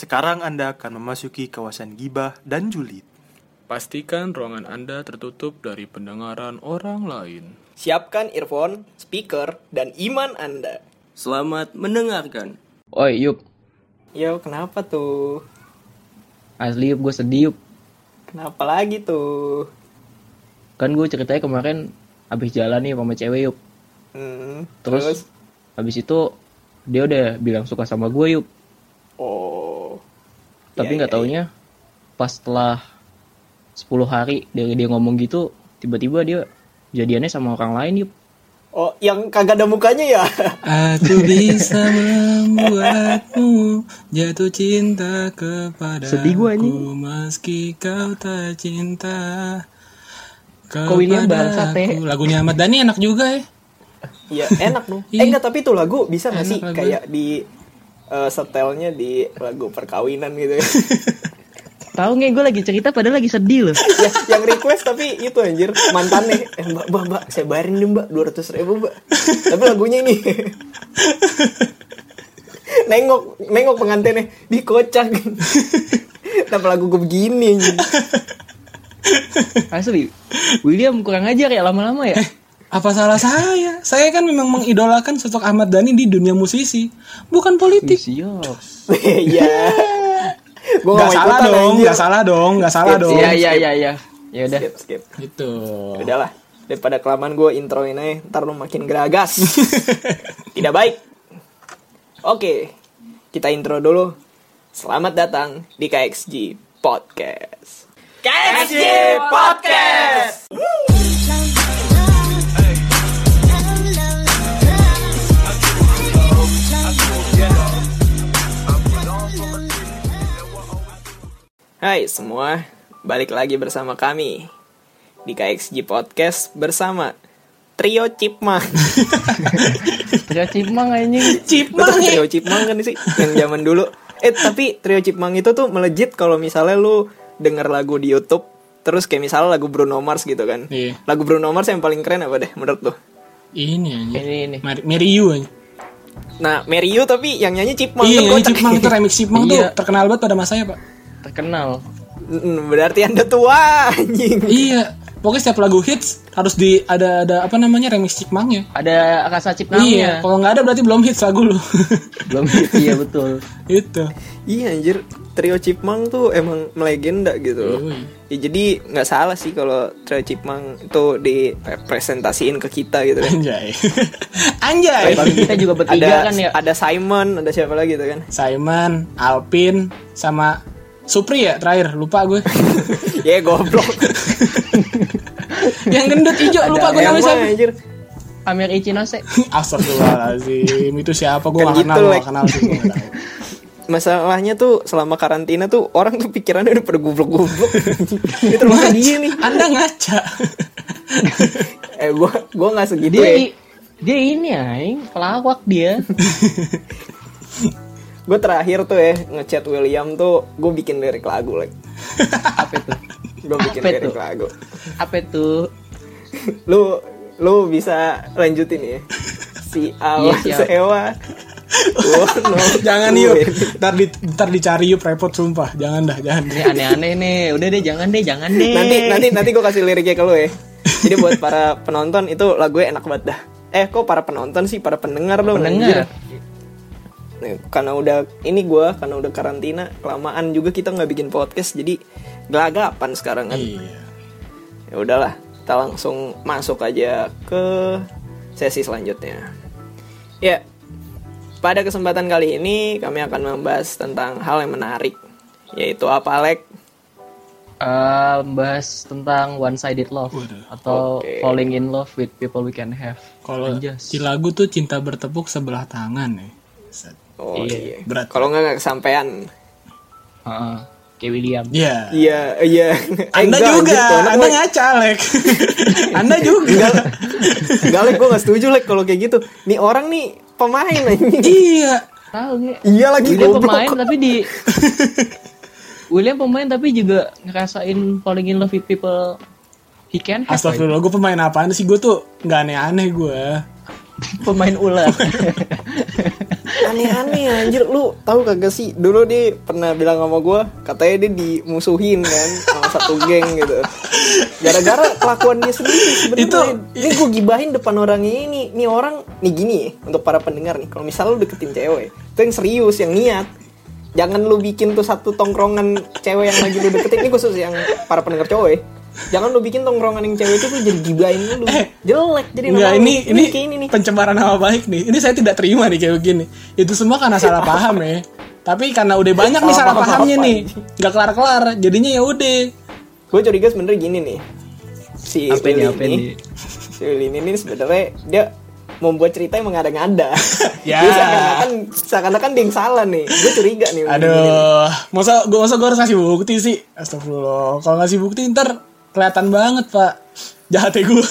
Sekarang Anda akan memasuki kawasan gibah dan julid. Pastikan ruangan Anda tertutup dari pendengaran orang lain. Siapkan earphone, speaker, dan iman Anda. Selamat mendengarkan. Oi Yup, Yo, kenapa tuh? asli Yup gue sedih Yup. Kenapa lagi tuh? Kan gue ceritanya kemarin habis jalan nih sama cewek Yup. Hmm, Terus, habis itu dia udah bilang suka sama gue Yup. oh. Tapi Iya, nggak iya, taunya pas setelah 10 hari dari dia ngomong gitu, tiba-tiba dia jadiannya sama orang lain Yup. Oh, yang kagak ada mukanya ya? Aku bisa membuatmu jatuh cinta kepada Sedih gua, anjing. meski kau tak cinta. Kok William bangsat. Lagunya Ahmad Dhani enak juga ya. Iya, enak dong. Eh enggak, tapi tuh lagu bisa Enak sih lagu. kayak di eh, setelnya di lagu perkawinan gitu ya? Tahu nggak gue lagi cerita padahal lagi sedih loh. ya, yang request tapi itu anjir mantannya eh mbak mbak mbak saya bayarin nih mbak dua ratus ribu mbak tapi lagunya ini nengok nengok pengantinnya dikocak kenapa lagu gue begini? Asli, William kurang ajar ya lama-lama ya. Apa salah saya? Saya kan memang mengidolakan sosok Ahmad Dhani di dunia musisi, bukan politik. Iya gue Gak salah dong, gak salah dong, gak salah dong. Iya iya iya iya. Ya udah. skip skip Gitu. udahlah daripada kelamaan gue introin aja ntar lu makin geragas tidak baik oke kita intro dulu selamat datang di KXG Podcast KXG Podcast Hai semua, balik lagi bersama kami di KXG Podcast bersama Trio Cipmang. Trio Cipmang anjing. Cipmang Betul. Trio Cipmang kan sih yang zaman dulu. Eh tapi Trio Cipmang itu tuh melejit kalau misalnya lu denger lagu di YouTube terus kayak misalnya lagu Bruno Mars gitu kan. Iya. Lagu Bruno Mars yang paling keren apa deh menurut lu? Ini aja. Ini ini. Mary, Mary You aja. Nah, Mary You tapi yang nyanyi Cipmang Iya, kan. Cipmang itu remix Cipmang tuh Iya. terkenal banget pada masanya, Pak. Terkenal. Mm, Berarti Anda tua anjing. Iya, pokoknya setiap lagu hits harus di ada ada apa namanya remix Cipmangnya. Ada rasa Iya, Cipnangnya. kalau nggak ada berarti belum hits lagu lu. Belum iya betul. itu. Iya anjir, Trio Cipmang tuh emang melegenda gitu loh. Ya, jadi nggak salah sih kalau Trio Cipmang itu dipresentasiin ke kita gitu kan. Anjay. Anjay. Bagi kita juga bertiga ada kan ya. ada Simon, ada siapa lagi tuh kan? Simon, Alpin, sama Supri ya terakhir, lupa gue. Ya goblok. yang gendut hijau, lupa gue namanya siapa. anjir? Amir Ichinose. Astagfirullahaladzim, itu siapa? Gue Kan gak gitu, kenal, gue gak kenal sih, gue tahu. Masalahnya tuh selama karantina tuh orang tuh pikirannya udah pada goblok-goblok. Itu rumah dia nih. Anda ngaca. Eh gua gua nggak segitu Dia ya. dia ini aing pelawak dia. Gue terakhir tuh ya ngechat William tuh gue bikin lirik lagu lagi. Apa itu? Gue bikin Apa lirik tuh? lagu. Apa itu? Lu lu bisa lanjutin ya. Si Awa Iya, siap. sewa. Wono jangan yuk, ntar, di, ntar dicari yuk repot sumpah. Jangan dah, jangan. Ini aneh-aneh nih. Udah deh jangan deh, jangan deh. Nanti nanti nanti gue kasih liriknya ke lu ya. Jadi buat para penonton itu lagunya enak banget dah. Eh kok para penonton sih para pendengar dong. Pendengar. Nih, karena udah ini gua karena udah karantina kelamaan juga kita nggak bikin podcast jadi gelagapan sekarang kan. Iya. Ya udahlah, kita langsung masuk aja ke sesi selanjutnya. Ya, pada kesempatan kali ini kami akan membahas tentang hal yang menarik, yaitu apa, Lek? Eh, membahas tentang one sided love Waduh. atau Oke. falling in love with people we can have. Kalau di lagu tuh cinta bertepuk sebelah tangan ya. Oh Iya, iya. berat. Kalau nggak nggak kesampaian. Heeh. kayak William. Iya. Iya, iya. Eh, Anda enggak, juga, anak Anda ngaca, Lek. Anda juga. Enggak, enggak, Lek, gue gak setuju, Lek, kalau kayak gitu. Nih orang nih pemain anjing. iya. Tahu nggak? Iya lagi William goblok. pemain tapi di William pemain tapi juga ngerasain falling in love with people he can have. Astagfirullah, gue pemain apaan sih? Gue tuh nggak aneh-aneh gue. Pemain ular. aneh-aneh anjir. Lu tahu kagak sih dulu dia pernah bilang sama gue katanya dia dimusuhin kan sama satu geng gitu. Gara-gara kelakuan dia sendiri sebenarnya. Itu- ini gue gibahin depan orang ini. Nih orang nih gini ya untuk para pendengar nih. Kalau misalnya lu deketin cewek itu yang serius yang niat. Jangan lu bikin tuh satu tongkrongan cewek yang lagi lu deketin. Ini khusus yang para pendengar cowok ya jangan lu bikin tongkrongan yang cewek itu tuh jadi gibahin lu jelek jadi Enggak, nama lu. ini ini kayak ini nih pencemaran nama baik nih. Ini saya tidak terima nih kayak begini. Itu semua karena salah paham ya. Tapi karena udah banyak nih salah Salah paham pahamnya nih. anjing? Nggak kelar-kelar. Jadinya ya udah. gue curiga sebenarnya gini nih si Apa nih, apa ini si Lili ini sebenarnya dia membuat cerita yang mengada-ngada Ya. Dia seakan-akan seakan-akan dia yang salah nih gue curiga nih Aduh, masa gua masa gua harus ngasih bukti sih? Astagfirullah. Kalau ngasih bukti ntar kelihatan banget, Pak. Jahatnya gua.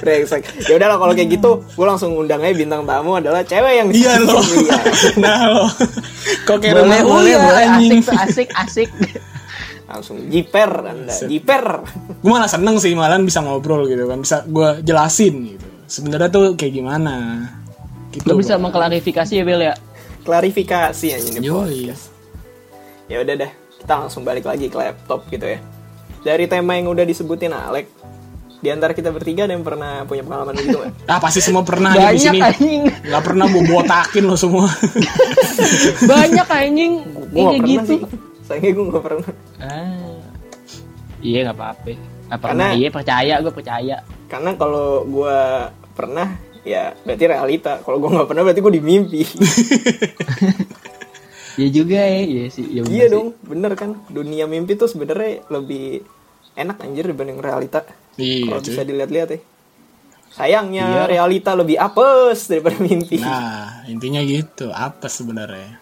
brengsek ya udah lah kalau kayak gitu gue langsung undang aja bintang tamu adalah cewek yang iya loh. Iya. nah lo. Kok kayak boleh, boleh, Uya, boleh. anjing. Asik, tuh, asik, asik. langsung jiper anda jiper Gue malah seneng sih malah bisa ngobrol gitu kan. Bisa gua jelasin gitu. Sebenarnya tuh kayak gimana. Gitu. Lo bisa mengklarifikasi ya, Bel ya? klarifikasi aja nih Yoi. ya udah dah kita langsung balik lagi ke laptop gitu ya dari tema yang udah disebutin Alek di antara kita bertiga ada yang pernah punya pengalaman begitu nggak? Ah pasti semua pernah nih di Banyak sini. anjing. Gak pernah gue botakin lo semua. Banyak anjing. Gue Kayak gak pernah gitu. sih sayangnya gue gak pernah Ah. Iya nggak apa-apa. Nggak pernah. Karena- Iya percaya, gue percaya. karena kalau gue pernah ya berarti realita kalau gue nggak pernah berarti gue di mimpi Iya juga ya, iya sih. Ya iya sih. dong bener kan dunia mimpi tuh sebenarnya lebih enak anjir dibanding realita Iya, kalau bisa dilihat-lihat ya sayangnya realita lebih apes daripada mimpi Nah, intinya gitu. Apa sebenarnya?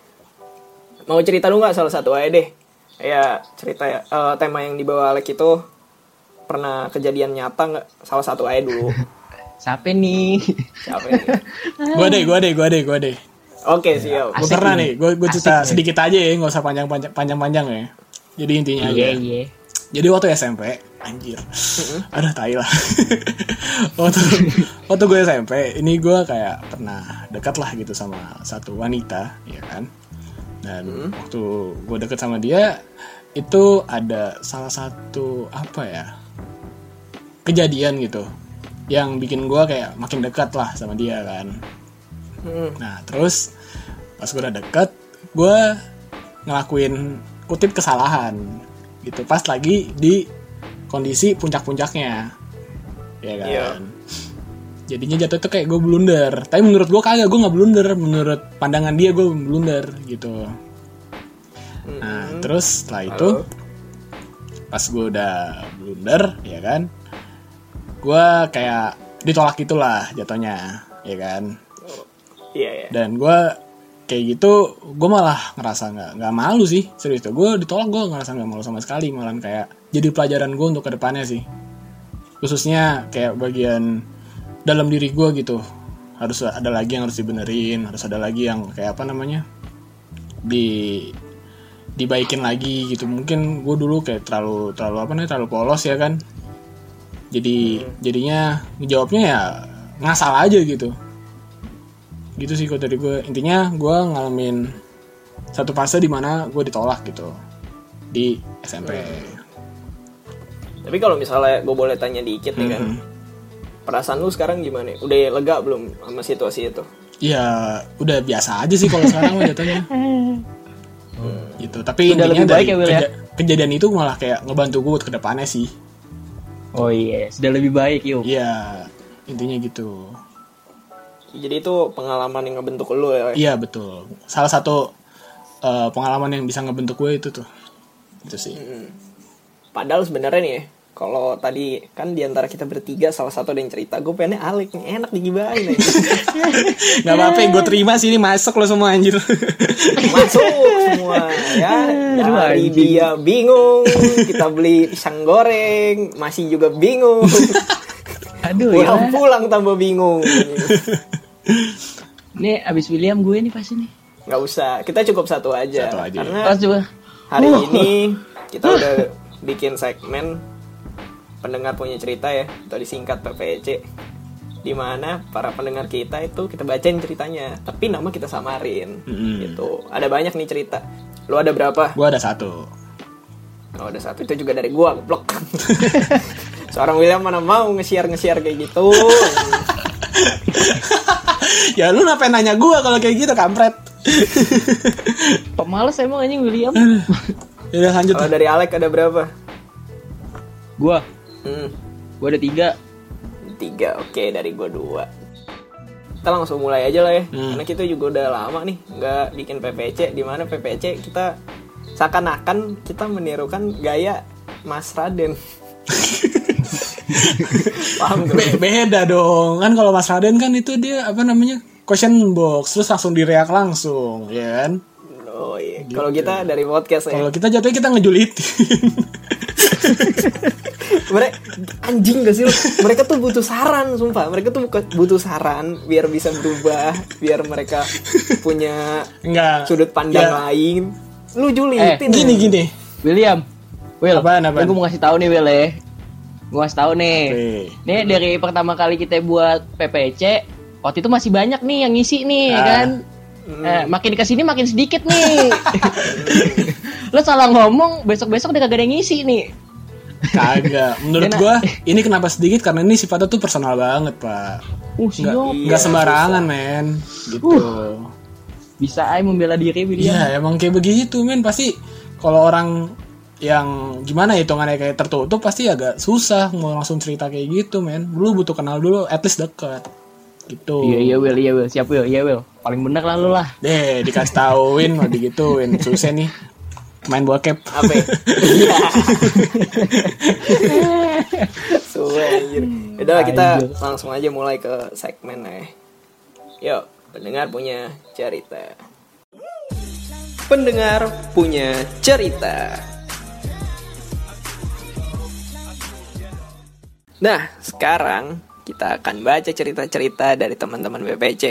mau cerita lu nggak salah satu aja deh ya cerita ya eh, tema yang dibawa Alek itu pernah kejadian nyata nggak salah satu aja dulu Siapa nih? siapa ini Gue deh, gue deh, gue deh, gue deh. Oke siap Gue pernah nih. gue gue cerita sedikit aja ya, nggak usah panjang-panjang panjang-panjang ya. Jadi intinya aja. Iya, iya. Jadi waktu SMP, anjir. Aduh, tai lah. waktu waktu gue SMP, ini gue kayak pernah dekat lah gitu sama satu wanita, ya kan. Dan waktu gue deket sama dia, itu ada salah satu apa ya kejadian gitu yang bikin gue kayak makin dekat lah sama dia kan. Hmm. Nah terus pas gue udah deket, gue ngelakuin kutip kesalahan gitu pas lagi di kondisi puncak-puncaknya, ya kan. Iya. Jadinya jatuh tuh kayak gue blunder. Tapi menurut gue kagak, gue nggak blunder. Menurut pandangan dia gue blunder gitu. Nah terus setelah itu pas gue udah blunder, ya kan, gue kayak ditolak gitulah jatuhnya, ya kan iya iya. Dan gue kayak gitu gue malah ngerasa nggak nggak malu sih serius tuh. Gue ditolak gue ngerasa nggak malu sama sekali malah kayak jadi pelajaran gue untuk ke depannya sih. Khususnya kayak bagian dalam diri gue gitu. Harus ada lagi yang harus dibenerin harus ada lagi yang kayak apa namanya di dibaikin lagi gitu. Mungkin gue dulu kayak terlalu terlalu apa nih terlalu polos ya kan. Jadi jadinya ngejawabnya ya ngasal aja gitu gitu sih kalau dari gue. Intinya gue ngalamin satu fase di mana gue ditolak gitu. Di SMP tapi kalau misalnya gue boleh tanya dikit nih kan. Mhm. perasaan lu sekarang gimana? Udah lega belum sama situasi itu? Ya udah biasa aja sih kalau sekarang jatuhnya. Gitu. Tapi Udah intinya lebih baik dari ya, ya? keja- kejadian itu malah kayak ngebantu gue buat ke depannya sih. Oh iya, sudah lebih baik yuk. iya. Intinya gitu jadi itu pengalaman yang ngebentuk lu ya? Iya betul. Salah satu eh, pengalaman yang bisa ngebentuk gue itu tuh. Itu sih. Padahal sebenarnya nih ya, kalau tadi kan di antara kita bertiga salah satu ada yang cerita gue pengennya Alek nih enak digibahin aja. nggak apa-apa gue terima sih ini masuk lo semua anjir. Masuk semua ya. Dari dia bingung kita beli pisang goreng masih juga bingung. Aduh ya. pulang-pulang tambah bingung Nih abis William gue nih pasti nih. nggak usah. Kita cukup satu aja, Satu aja. karena Pas coba. hari ini kita udah bikin segmen pendengar punya cerita ya. Atau disingkat PPC di mana para pendengar kita itu kita bacain ceritanya. Tapi nama kita samarin. Mm-mm. gitu. Ada banyak nih cerita. Lu ada berapa? Gue ada satu. oh ada satu itu juga dari gua blok seorang William mana mau nge-share nge-share kayak gitu ya lu ngapain nanya gue kalau kayak gitu kampret. Pemalas emang anjing William. Ya udah lanjut. kalau dari Alek ada berapa gua, hmm, gua ada tiga. tiga oke dari gua dua kita langsung mulai aja lah ya Hmm. karena kita juga udah lama nih nggak bikin PPC di mana PPC kita seakan-akan kita menirukan gaya Mas Raden paham? Be- beda dong kan kalau Mas Raden kan itu dia apa namanya question box terus langsung direak langsung ya kan Oh iya. Kalau kita dari podcast ya. kalau kita jatuhnya kita ngejulitin Mereka anjing gak sih lu? Mereka tuh butuh saran, sumpah. Mereka tuh butuh saran biar bisa berubah, biar mereka punya enggak sudut pandang Ya, lain. Lu Eh, julitin. gini gini William. Will, Apaan, apaan? gue mau ngasih tahu nih Will ya. Gue ngasih tahu nih. Nih dari pertama kali kita buat PPC, waktu itu masih banyak nih yang ngisi nih, Ah. kan? Eh, makin ke sini makin sedikit nih. Lo salah ngomong, besok-besok udah kagak ada yang ngisi nih. kagak menurut gua ini kenapa sedikit karena ini sifatnya tuh personal banget pak Uh, nggak nggak sembarangan men gitu Bisa aja membela diri William. Iya emang kayak begitu men pasti kalau orang yang gimana ya hitungannya kayak tertutup pasti agak susah mau langsung cerita kayak gitu men lu butuh kenal dulu at least deket gitu Iya iya Will, iya Will, siap Will, iya Will. Paling bener lah lu lah. deh dikasih tauin mau digituin susah nih main bokep Apa? ya? Iya. Suwe anjir. Udah lah, kita langsung aja mulai ke segmen ya. Yuk, pendengar punya cerita. Pendengar punya cerita. Nah, sekarang kita akan baca cerita-cerita dari teman-teman BPC.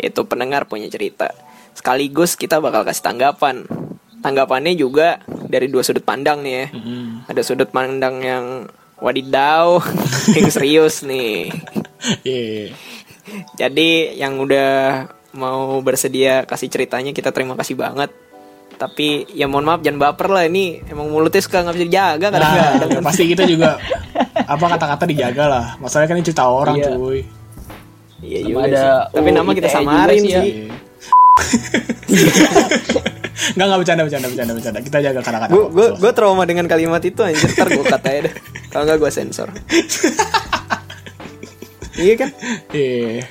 Yaitu pendengar punya cerita. Sekaligus kita bakal kasih tanggapan. Tanggapannya juga dari dua sudut pandang nih ya. Ada sudut pandang yang wadidaw, yang serius nih. Iya. Jadi yang udah mau bersedia kasih ceritanya kita terima kasih banget. Tapi ya mohon maaf jangan baper lah ini emang mulutnya suka nggak bisa dijaga nah, kadang-kadang. ya pasti kita juga apa kata-kata dijaga lah masalahnya kan ini cerita orang Iya. cuy Iya juga ada sih. Tapi nama kita samarin sih ya. sih. Nggak, nggak bercanda, bercanda, bercanda, bercanda. Kita jaga kata-kata. Gue gue gue trauma dengan kalimat itu anjir ntar gue katanya deh. Kalau nggak gue sensor. iya kan? Iya.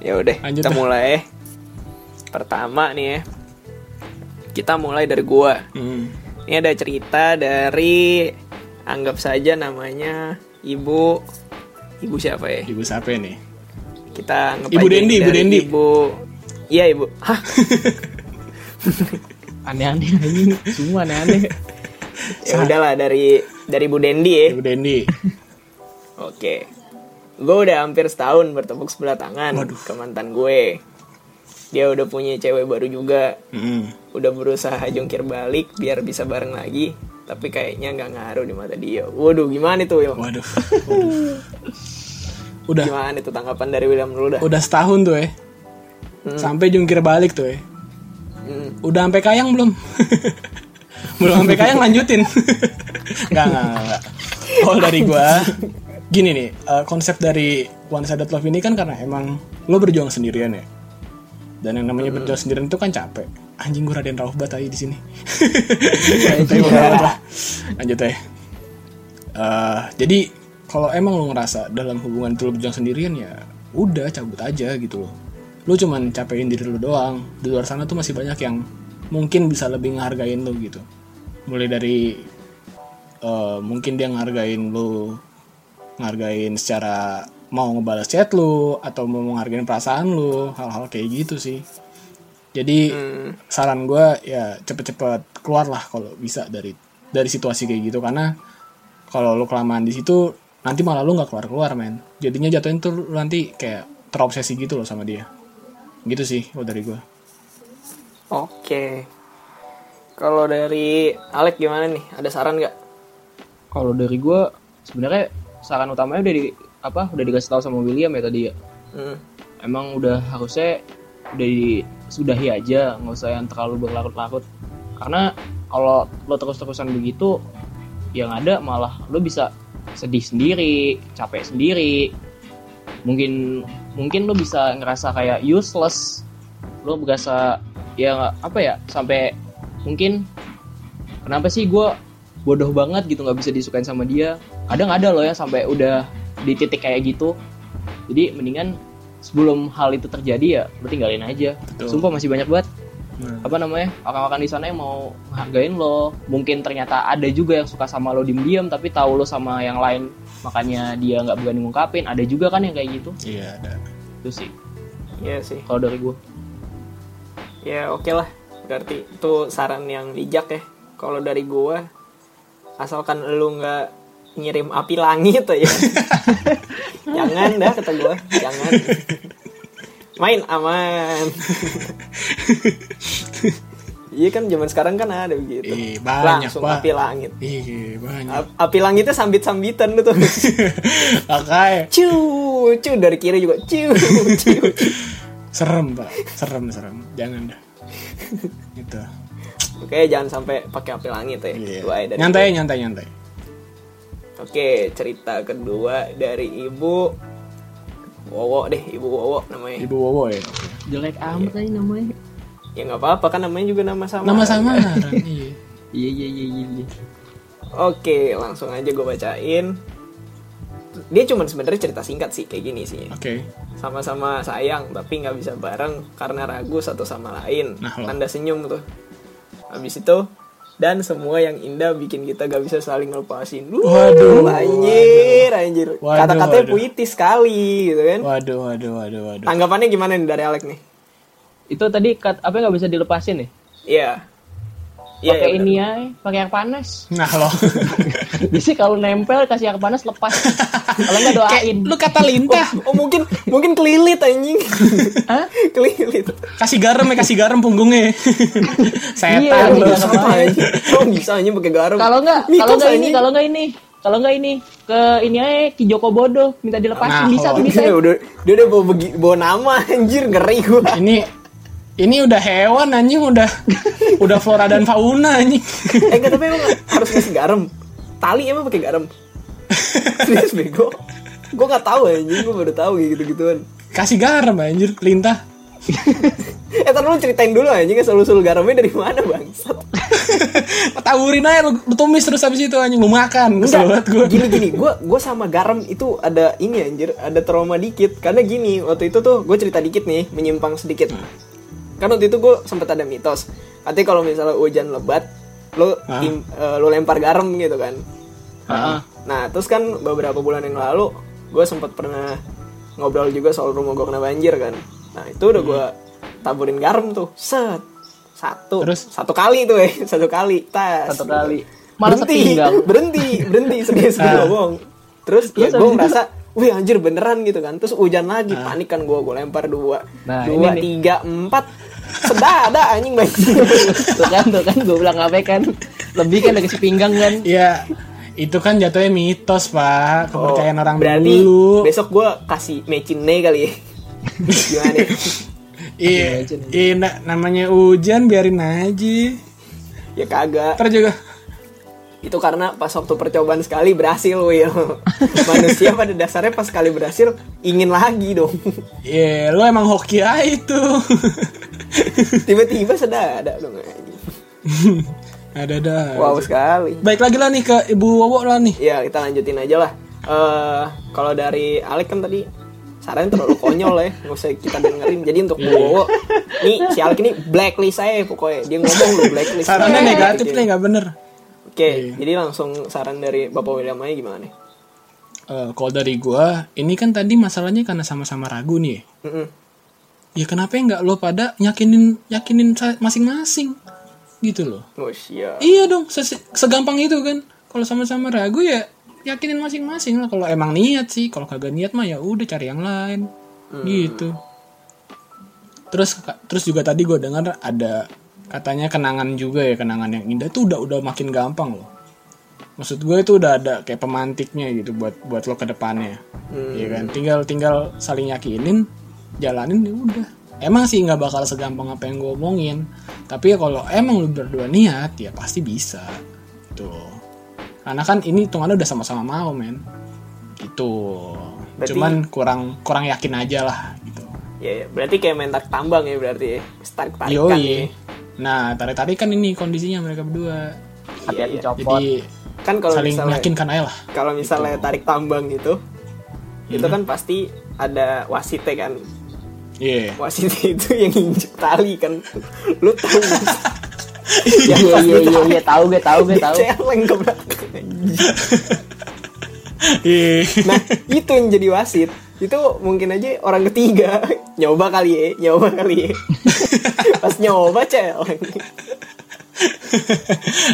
Ya udah, kita dah. mulai. Pertama nih ya. Kita mulai dari gua. Hmm. Ini ada cerita dari anggap saja namanya Ibu Ibu siapa ya? Ibu siapa nih? Kita anggap Ibu Dendi, Ibu Dendi. Ibu Iya, Ibu. Hah? Aneh-aneh anjing, semua aneh-aneh. ya udahlah dari dari Ibu Dendi ya. Ibu Dendi. Oke. Gue udah hampir setahun bertepuk sebelah tangan ke mantan gue. Dia udah punya cewek baru juga. Hmm. Udah berusaha jungkir balik biar bisa bareng lagi. Tapi kayaknya nggak ngaruh di mata dia. Waduh, gimana itu Will? Waduh. Waduh. Udah, Gimana itu tanggapan dari William dulu dah? udah setahun tuh ya. Sampai jungkir balik tuh ya. Hmm. Udah sampai kayang belum? belum sampai kayang lanjutin. Enggak, enggak, enggak, enggak. Kalau dari gua gini nih, eh, konsep dari one sided love ini kan karena emang lo berjuang sendirian ya. Dan yang namanya berjuang sendirian itu kan capek. Anjing gue Raden Rauf Batai di sini. Lanjut ya. Eh, jadi kalau emang lo ngerasa dalam hubungan itu lo berjuang sendirian ya udah cabut aja gitu loh. Lo cuman capein diri lo doang. Di luar sana tuh masih banyak yang mungkin bisa lebih ngehargain lo gitu. Mulai dari eh, mungkin dia ngehargain lo ngehargain secara mau ngebalas chat lu atau mau menghargain perasaan lu hal-hal kayak gitu sih jadi saran gue ya cepet-cepet keluar lah kalau bisa dari dari situasi kayak gitu karena kalau lu kelamaan di situ nanti malah lu nggak keluar keluar men jadinya jatuhin tuh lu nanti kayak terobsesi gitu loh sama dia gitu sih kalau dari gue Oke. Kalau dari Alek gimana nih? Ada saran nggak? Kalau dari gue sebenarnya saran utamanya udah di apa udah dikasih tahu sama William ya tadi ya Hmm. emang udah harusnya udah disudahi aja nggak usah yang terlalu berlarut-larut. Karena kalau lo terus-terusan begitu yang ada malah lo bisa sedih sendiri capek sendiri. Mungkin mungkin lo bisa ngerasa kayak useless. Lo berasa ya apa ya sampai mungkin kenapa sih gue bodoh banget gitu nggak bisa disukain sama dia? Kadang ada loh ya sampai udah di titik kayak gitu. Jadi mendingan sebelum hal itu terjadi ya lo tinggalin aja Betul. sumpah masih banyak banget Hmm. apa namanya orang-orang di sana yang mau menghargain lo mungkin ternyata ada juga yang suka sama lo diem-diem tapi tahu lo sama yang lain makanya dia nggak berani ngungkapin ada juga kan yang kayak gitu iya ada itu sih Iya sih. kalau dari gue Ya oke lah. Berarti itu saran yang bijak ya. Kalau dari gua asalkan lu nggak ngirim api langit aja. jangan dah kata gua, jangan. Main aman. Iya kan zaman sekarang kan ada begitu. Ih, banyak, Langsung Pak. api langit. Ih, banyak. A- Api langitnya sambit-sambitan lu tuh. Oke. Ciu, ciu dari kiri juga ciu. Serem, Pak. Serem, serem. Jangan dah. Gitu. Oke, jangan sampai pakai api langit ya. Iya. Dari Nyantai, nyantai, nyantai. Oke, cerita kedua dari Ibu Wowo deh, Ibu Wowo namanya. Ibu Wowo ya. Oke. jelek amat aja namanya Ya nggak apa-apa kan namanya juga nama sama. Nama samaran. Iya. iya iya iya iya iya. Oke, langsung aja gue bacain. Dia cuma sebenarnya cerita singkat sih kayak gini sih. Oke. Sama-sama sayang tapi nggak bisa bareng karena ragu satu sama lain. Nah. Tanda senyum tuh. Habis itu dan semua yang indah bikin kita gak bisa saling ngelepasin. Wuh, Waduh, anjir, anjir. Waduh, Kata-katanya waduh. puitis sekali gitu kan. Waduh, waduh, waduh, waduh. Tanggapannya gimana nih dari Alek nih? itu tadi kat, apa nggak bisa dilepasin ya Iya. Iya, pakai iya, ini ya pakai air panas Nah, lo. bisa kalau nempel kasih air panas lepas kalau nggak doain Lu kata lintah. Oh mungkin mungkin kelilit anjing. Hah? kelilit. Kasih garam ya, kasih garam punggungnya. Setan Iya. Oh bisa anjing pakai garam. kalau nggak kalau nggak ini kalau nggak ini kalau nggak ini ke ini aja Ki Joko Bodo minta Nah, dilepasin bisa kalau tuh bisa Dia udah dia udah bawa, bawa nama anjir ngeri gua. Ini ini udah hewan anjing udah udah flora dan fauna anjing. eh enggak tapi emang harus ngasih garam. Tali emang pakai garam. Serius bego. Gua nggak tahu anjing, gua baru tahu kayak gitu-gituan. Kasih garam anjir lintah. Eh, ntar lu ceritain dulu anjing usul-usul garamnya dari mana, Bangsat? Taburin aja lu, lu tumis terus habis itu anjing lu makan. Kesel banget gua. gini gini gue gue sama garam itu ada ini anjir ada trauma dikit karena gini waktu itu tuh gue cerita dikit nih menyimpang sedikit kan waktu itu gue sempat ada mitos. Katanya kalau misalnya hujan lebat lo eh, lo lempar garam gitu kan. Heeh. nah terus kan beberapa bulan yang lalu gue sempat pernah ngobrol juga soal rumah gue kena banjir kan. Nah itu udah gue taburin garam tuh set. Satu. Terus? satu kali tuh eh. Satu kali tas. Satu kali. Malah berhenti, setinggal berhenti, berhenti serius gue ngomong. Terus ya gue merasa, wih anjir beneran gitu kan. Terus hujan lagi, panik kan gue, gue lempar dua, Nah, dua, ini nih. tiga, empat, sedada anjing banjir. tuh kan tuh kan gue bilang apa kan lebih kan dari si pinggang kan Ya itu kan jatuhnya mitos pak kepercayaan orang Oh, berarti dulu besok gue kasih mecin nih kali ya. Gimana? nih? iya iya na- namanya hujan biarin aja ya kagak. ntar juga Itu karena pas waktu percobaan sekali berhasil, Will. Manusia pada dasarnya pas sekali berhasil ingin lagi dong. Iya, lu emang hoki aja itu. Tiba-tiba sedada dong anjing. ada dah. Wow sekali. Baik lagi lah nih ke Ibu Wowo lah nih. Ya kita lanjutin aja lah. Eh kalau dari Alek kan tadi sarannya terlalu konyol ya, nggak usah kita dengerin. Jadi untuk Bu Wowo, nih si Alek ini blacklist saya pokoknya. Dia ngomong lu blacklist. Sarannya saya. negatif Gitu. nih nggak bener. Oke, jadi langsung saran dari Bapak William aja gimana nih? Eh, kalau dari gua, ini kan tadi masalahnya karena sama-sama ragu nih. Mm-mm. Ya kenapa nggak lo pada yakinin yakinin masing-masing gitu loh. Oh siap. Iya dong, se- segampang itu kan. Kalau sama-sama ragu ya yakinin masing-masing lah. Kalau emang niat sih, kalau kagak niat mah ya udah cari yang lain. Gitu. Terus terus juga tadi gue dengar ada katanya kenangan juga ya kenangan yang indah tuh udah udah makin gampang loh. maksud gue itu udah ada kayak pemantiknya gitu buat buat lo ke depannya Iya kan tinggal tinggal saling yakinin jalanin ya udah emang sih nggak bakal segampang apa yang gue omongin tapi ya kalau emang lu berdua niat ya pasti bisa gitu karena kan ini hitungannya udah sama-sama mau men gitu Berarti- cuman kurang kurang yakin aja lah gitu Ya, ya, berarti kayak main tarik tambang ya berarti ya. Tarik tarikan Yoi. ya. Nah, tarik-tarikan ini kondisinya mereka berdua. hati-hati iya. copot Jadi Kan kalau saling misalnya meyakinkan aja lah. kalau misalnya tarik tambang gitu, itu Hmm. kan pasti ada wasitnya kan. Iya. Wasitnya itu yang injek tali kan. Lu tahu iya iya iya iya iya tahu gue tahu gue tahu celeng ke belakang. Iya. Nah, itu yang jadi wasit. Itu mungkin aja orang ketiga nyoba kali ya, nyoba kali ya. Pas nyoba celeng.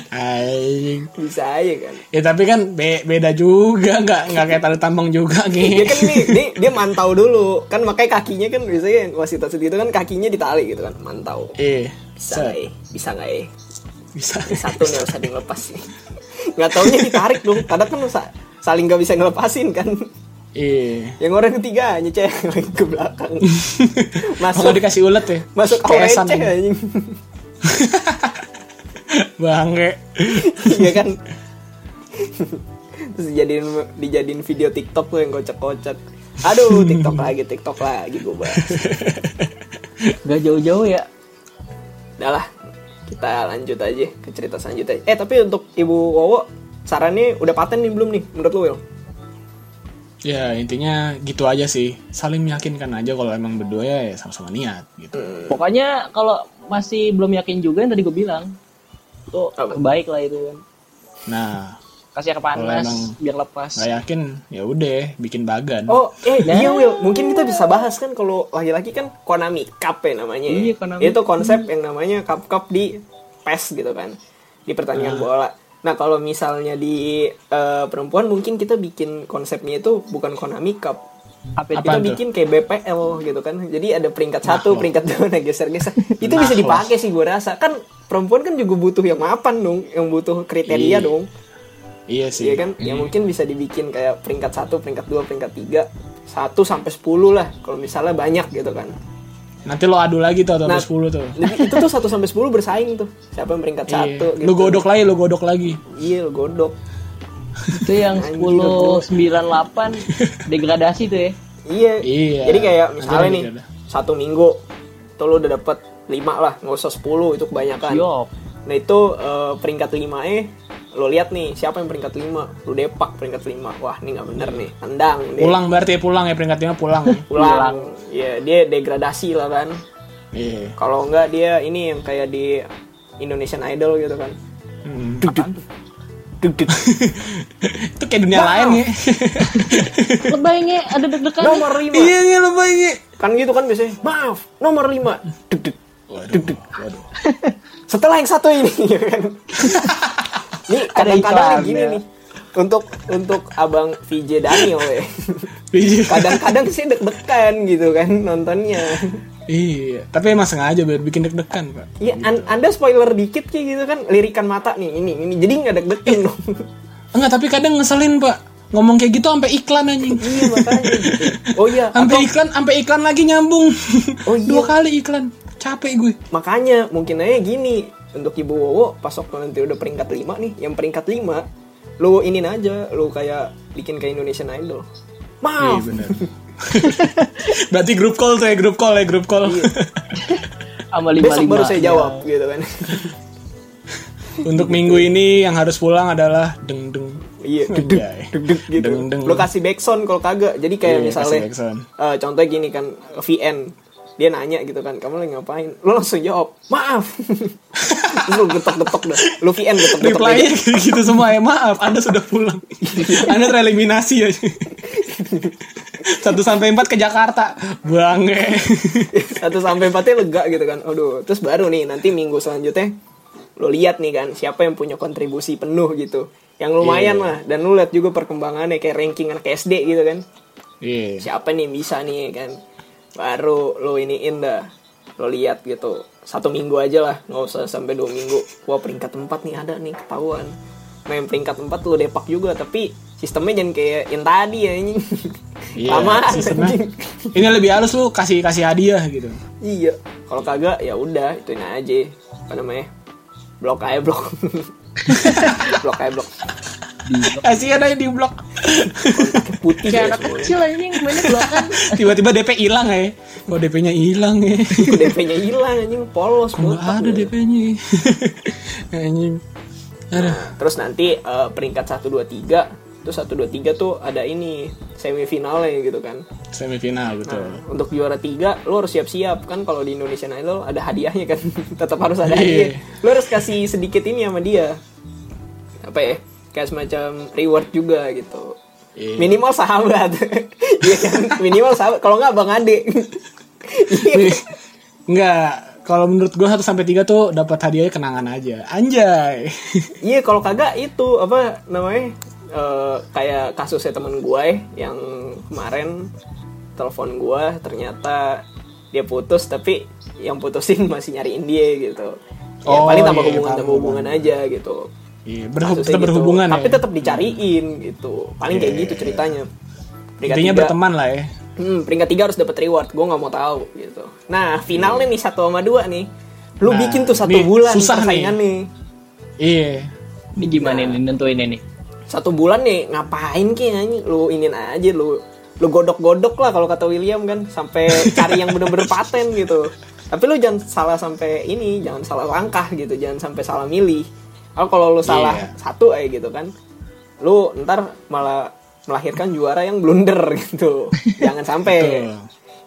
Anjing. Bisa aja kan. Ya tapi kan be- beda juga, nggak nggak kayak tali tambang juga Dia nih. kan nih, dia, dia mantau dulu. Kan makanya kakinya kan biasanya yang wasit-wasit itu kan kakinya ditali gitu kan, mantau. Iya. Bisa nggak ya? Bisa nggak ya? Bisa. Ini satu nih usah dilepas nih. Nggak taunya ditarik dong. Kadang kan sa- saling nggak bisa ngelepasin kan. Iya. Yang orang ketiga hanya celeng ke belakang. Kalau Masuk dikasih ulet ya. masuk awal anjing. Bangke. Iya kan? Terus dijadiin dijadiin video TikTok tuh yang kocak-kocak. Aduh, TikTok lagi, TikTok lagi gue bahas. gak jauh-jauh ya Udah lah, kita lanjut aja ke cerita selanjutnya. Eh, tapi untuk Ibu Wowo, sarannya udah paten nih belum nih menurut lo, Will? Ya intinya gitu aja sih. Saling meyakinkan aja kalau emang berdua ya, ya sama-sama niat gitu. pokoknya kalau masih belum yakin juga yang tadi gue bilang tuh baik lah itu kan Nah, kasih air panas emang biar lepas nggak yakin ya udah bikin bagan. Oh, eh Nah. iya Will, mungkin kita bisa bahas kan kalau laki-laki kan Konami Cup ya namanya. ya. Iya, Konami. Itu konsep yang namanya cup-cup di PES gitu kan. Di pertandingan bola. Nah, kalau misalnya di eh, perempuan mungkin kita bikin konsepnya itu bukan Konami Cup. apa itu Kita tuh? bikin kayak BPL gitu kan. Jadi ada peringkat satu, loh. peringkat dua, nah geser-geser. Itu Nah bisa loh. dipakai sih gue rasa. Kan perempuan kan juga butuh yang mapan dong, yang butuh kriteria Iya. dong. Iya sih. Iya kan? Ya mungkin bisa dibikin kayak peringkat 1, peringkat 2, peringkat 3 1 sampai 10 lah kalau misalnya banyak gitu kan. Nanti lo adu lagi tuh sampai Nah, 10 tuh. Itu tuh 1 sampai 10 bersaing tuh. Siapa yang peringkat 1 Iya. gitu. Lu godok lagi, lu godok lagi. Iya, lu godok. itu yang Anjir, 10 98 degradasi tuh ya Iya. Iya. Jadi kayak misalnya nih satu minggu tuh lu udah dapet 5 lah, nggak usah 10 itu kebanyakan. Siap. Nah itu eh, peringkat 5 eh lo lihat nih siapa yang peringkat 5 lu depak peringkat 5 wah ini nggak bener nih tendang deh. Pulang berarti ya pulang ya peringkat 5 pulang. pulang ya dia degradasi lah kan Iya. Kalau enggak dia ini yang kayak di Indonesian Idol gitu kan. Hmm. Itu kayak dunia lain ya. lebaynya ada deg-degan nomor 5. Iya, iya lo banyak. Kan gitu kan biasanya. Maaf, nomor 5. Duk, duk. Waduh, waduh. Setelah yang satu ini ya kan. nih Ada kadang-kadang gini nih. Untuk untuk Abang VJ Daniel ya. Iya. Kadang-kadang sih deg-degan gitu kan nontonnya. Iya, tapi emang sengaja biar bikin deg-degan, Pak. Iya, an- Anda spoiler dikit kayak gitu kan, lirikan mata nih ini ini. Jadi nggak deg-degan dong. Enggak, tapi kadang ngeselin, Pak. Ngomong kayak gitu sampai iklan anjing. iya makanya gitu. Oh iya, Sampai atau- iklan, sampai iklan lagi nyambung. Oh, iya. Dua kali iklan. Capek gue. makanya mungkin aja gini untuk ibu Wowo pas waktu nanti udah peringkat 5 nih yang peringkat 5 lu ini aja lu kayak bikin kayak Indonesian Idol Iya, maaf benar. Berarti grup call tuh ya, grup call ya, grup call. sama lima besok lima baru saya jawab gitu kan Untuk minggu ini yang harus pulang adalah deng deng. iya Anjay. deg deg gitu Deng, deng. lu kasih backsound kalau kagak jadi kayak Iya, misalnya backsound. eh, contohnya gini kan VN dia nanya gitu kan kamu lagi ngapain? Lu langsung jawab maaf. Lu getok-getok dah. Lu VN getok-getok Reply gitu semua ya maaf Anda sudah pulang. Anda tereliminasi ya. Satu sampai empat ke Jakarta. Bange. Satu sampai empatnya lega gitu kan. Aduh terus baru nih nanti minggu selanjutnya lo lihat nih kan siapa yang punya kontribusi penuh gitu. Yang lumayan Iya. lah. Dan lo lihat juga perkembangannya kayak ranking anak SD gitu kan. Iya. Siapa nih bisa nih kan baru lo iniin dah. Lo lihat gitu. Satu minggu aja lah. Nggak usah sampai dua minggu. Wah peringkat empat nih ada nih ketahuan. Main peringkat 4 lu depak juga tapi sistemnya jangan kayak yang tadi ya ini Iya, lama sistemnya. Ini lebih halus lu kasih kasih hadiah gitu. iya. Kalau kagak ya udah ituin aja. Apa namanya? Blok aja blok. Blok aja blok Kasihan aja di blok. putih kayak ya anak kecil aja yang mainnya blokan Tiba-tiba DP hilang ya. Oh DP-nya hilang ya. DP-nya hilang anjing polos Kok nggak botak ada ya. DP-nya. Anjing. Aduh. Nah, terus nanti eh, peringkat 1 2 3 terus 1 2 3 tuh ada ini semifinalnya gitu kan. Semifinal betul. Nah, untuk juara 3 lo harus siap-siap kan kalau di Indonesian Idol ada hadiahnya kan. Tetap harus ada Iya. hadiah. Lo harus kasih sedikit ini sama dia. Apa ya? Kayak semacam reward juga gitu. Iya. Minimal sahabat. Iya kan? Minimal sahabat. Kalau nggak Bang Ade. Iya. Enggak, kalau menurut gua 1 sampai 3 tuh dapat hadiahnya kenangan aja. Anjay. Iya kalau kagak itu apa namanya eh, kayak kasusnya temen gue yang kemarin telepon gue ternyata dia putus tapi yang putusin masih nyariin dia gitu. Ya Oh, paling tambah iya, hubungan paham, tambah hubungan aja gitu. Iya, berhub- tetap gitu. berhubungan Tapi ya. tetap dicariin gitu. Paling kayak Iya, gitu iya, ceritanya. Peringkat Intinya tiga- berteman lah ya. Hmm, peringkat tiga harus dapat reward. Gue nggak mau tahu gitu. Nah finalnya nih satu sama dua nih. Lu Nah, bikin tuh satu nih, bulan susah nih. nih. Iya. ini gimana Nah. nih nentuin ini satu bulan nih ngapain ki anjing lu inin aja lu lu godok-godok lah kalau kata William kan sampai cari yang bener-bener paten gitu tapi lu jangan salah sampai ini jangan salah langkah gitu jangan sampai salah milih kalau kalau lu salah Iya. satu aja gitu kan. Lu ntar malah melahirkan juara yang blunder gitu. Jangan sampai.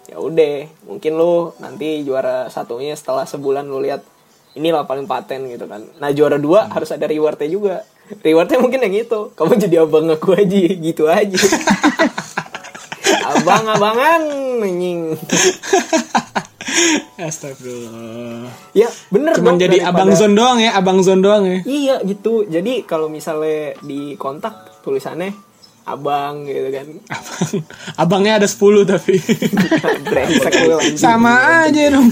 Ya udah mungkin lu nanti juara satunya setelah sebulan lu lihat inilah paling paten gitu kan. Nah juara dua harus ada rewardnya juga. Rewardnya mungkin yang itu. Kamu jadi abang aku aja gitu aja. Abang abangan anjing Astagfirullah. ya bener Cuman dong, jadi daripada- abang zon doang ya, abang zon doang ya. iya gitu jadi kalau misalnya di kontak tulisannya abang gitu kan Abang, abangnya ada 10 tapi. Sama aja dong.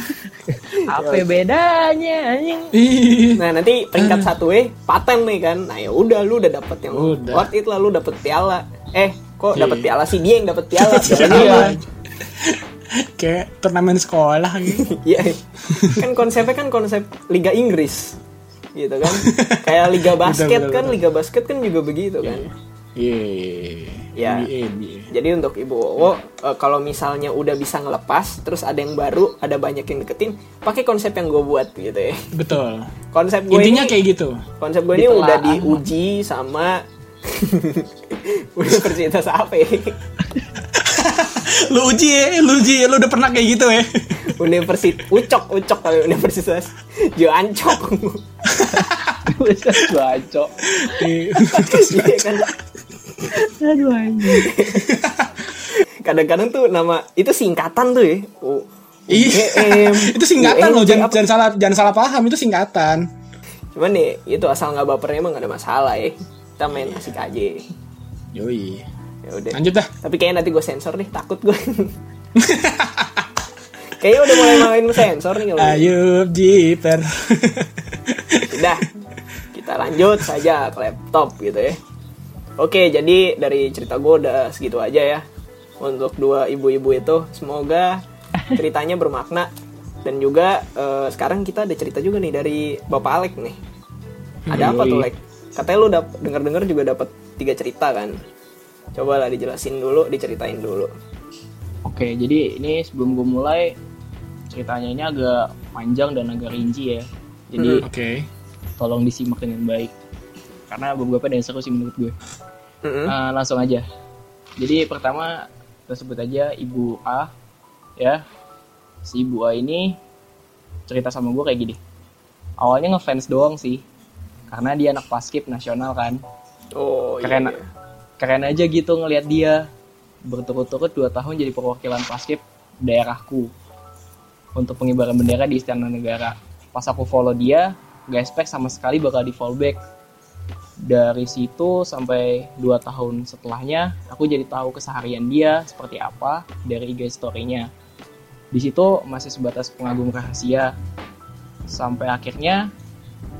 apa bedanya anjing Iya. Nah nanti peringkat satu eh paten nih kan. Nah ya udah lu udah dapet yang Udah. worth it lah lu dapet piala. Eh kok Iya. dapet piala sih dia yang dapet piala. Iya. apa? Kayak turnamen sekolah gitu. Iya. kan konsepnya kan konsep Liga Inggris. Gitu kan. Kayak Liga basket betul, kan, betul. Liga basket kan juga begitu kan. Iya. Ya. NBA, NBA. Jadi untuk Ibu Wowo eh, kalau misalnya udah bisa ngelepas terus ada yang baru, ada banyak yang deketin, pakai konsep yang gue buat gitu ya. Betul. Konsep gue Intinya ini kayak gitu. konsep gue ini udah diuji sama universitas apa ya? Lu uji ya, lu uji, lu udah pernah kayak gitu ya. Universitas Ucok, Ucok kali Universitas Joancok. baco Iya. Iya kan. aduh anjing Kadang-kadang tuh nama itu singkatan tuh ya. U- Iya. UGM, itu singkatan loh, UNJ, jangan, jangan salah jangan salah paham itu singkatan. Cuman nih itu asal nggak bapernya emang gak ada masalah ya. Kita main asik aja. Yoi. Ya udah. Lanjut dah. Tapi kayaknya nanti gue sensor nih, takut gue. kayaknya udah mulai main sensor nih kalau. Ayub Jiper. Udah, kita lanjut saja ke laptop gitu ya. Oke, jadi dari cerita gue udah segitu aja ya. Untuk dua ibu-ibu itu, semoga ceritanya bermakna. Dan juga eh, sekarang kita ada cerita juga nih dari Bapak Alek nih. Ada apa tuh, Lek? Katanya lu dap denger-denger juga dapat tiga cerita kan? Coba lah dijelasin dulu, diceritain dulu. oke jadi ini sebelum gue mulai ceritanya ini agak panjang dan agak rinci ya. Jadi Oke. tolong disimak dengan baik. Karena beberapa ada yang seru sih menurut gue. Mm-mm. Eh, langsung aja. Jadi pertama kita sebut aja ibu A ya. Si ibu A ini cerita sama gue kayak gini. Awalnya ngefans doang sih. Karena dia anak paskib nasional kan. Oh, keren. iya. Keren aja gitu ngelihat dia. Berturut-turut dua tahun jadi perwakilan paskib daerahku. Untuk pengibaran bendera di istana negara. Pas aku follow dia gak expect sama sekali bakal di fallback dari situ sampai dua tahun setelahnya aku jadi tahu keseharian dia seperti apa dari IG story-nya. Di situ masih sebatas pengagum rahasia. Sampai akhirnya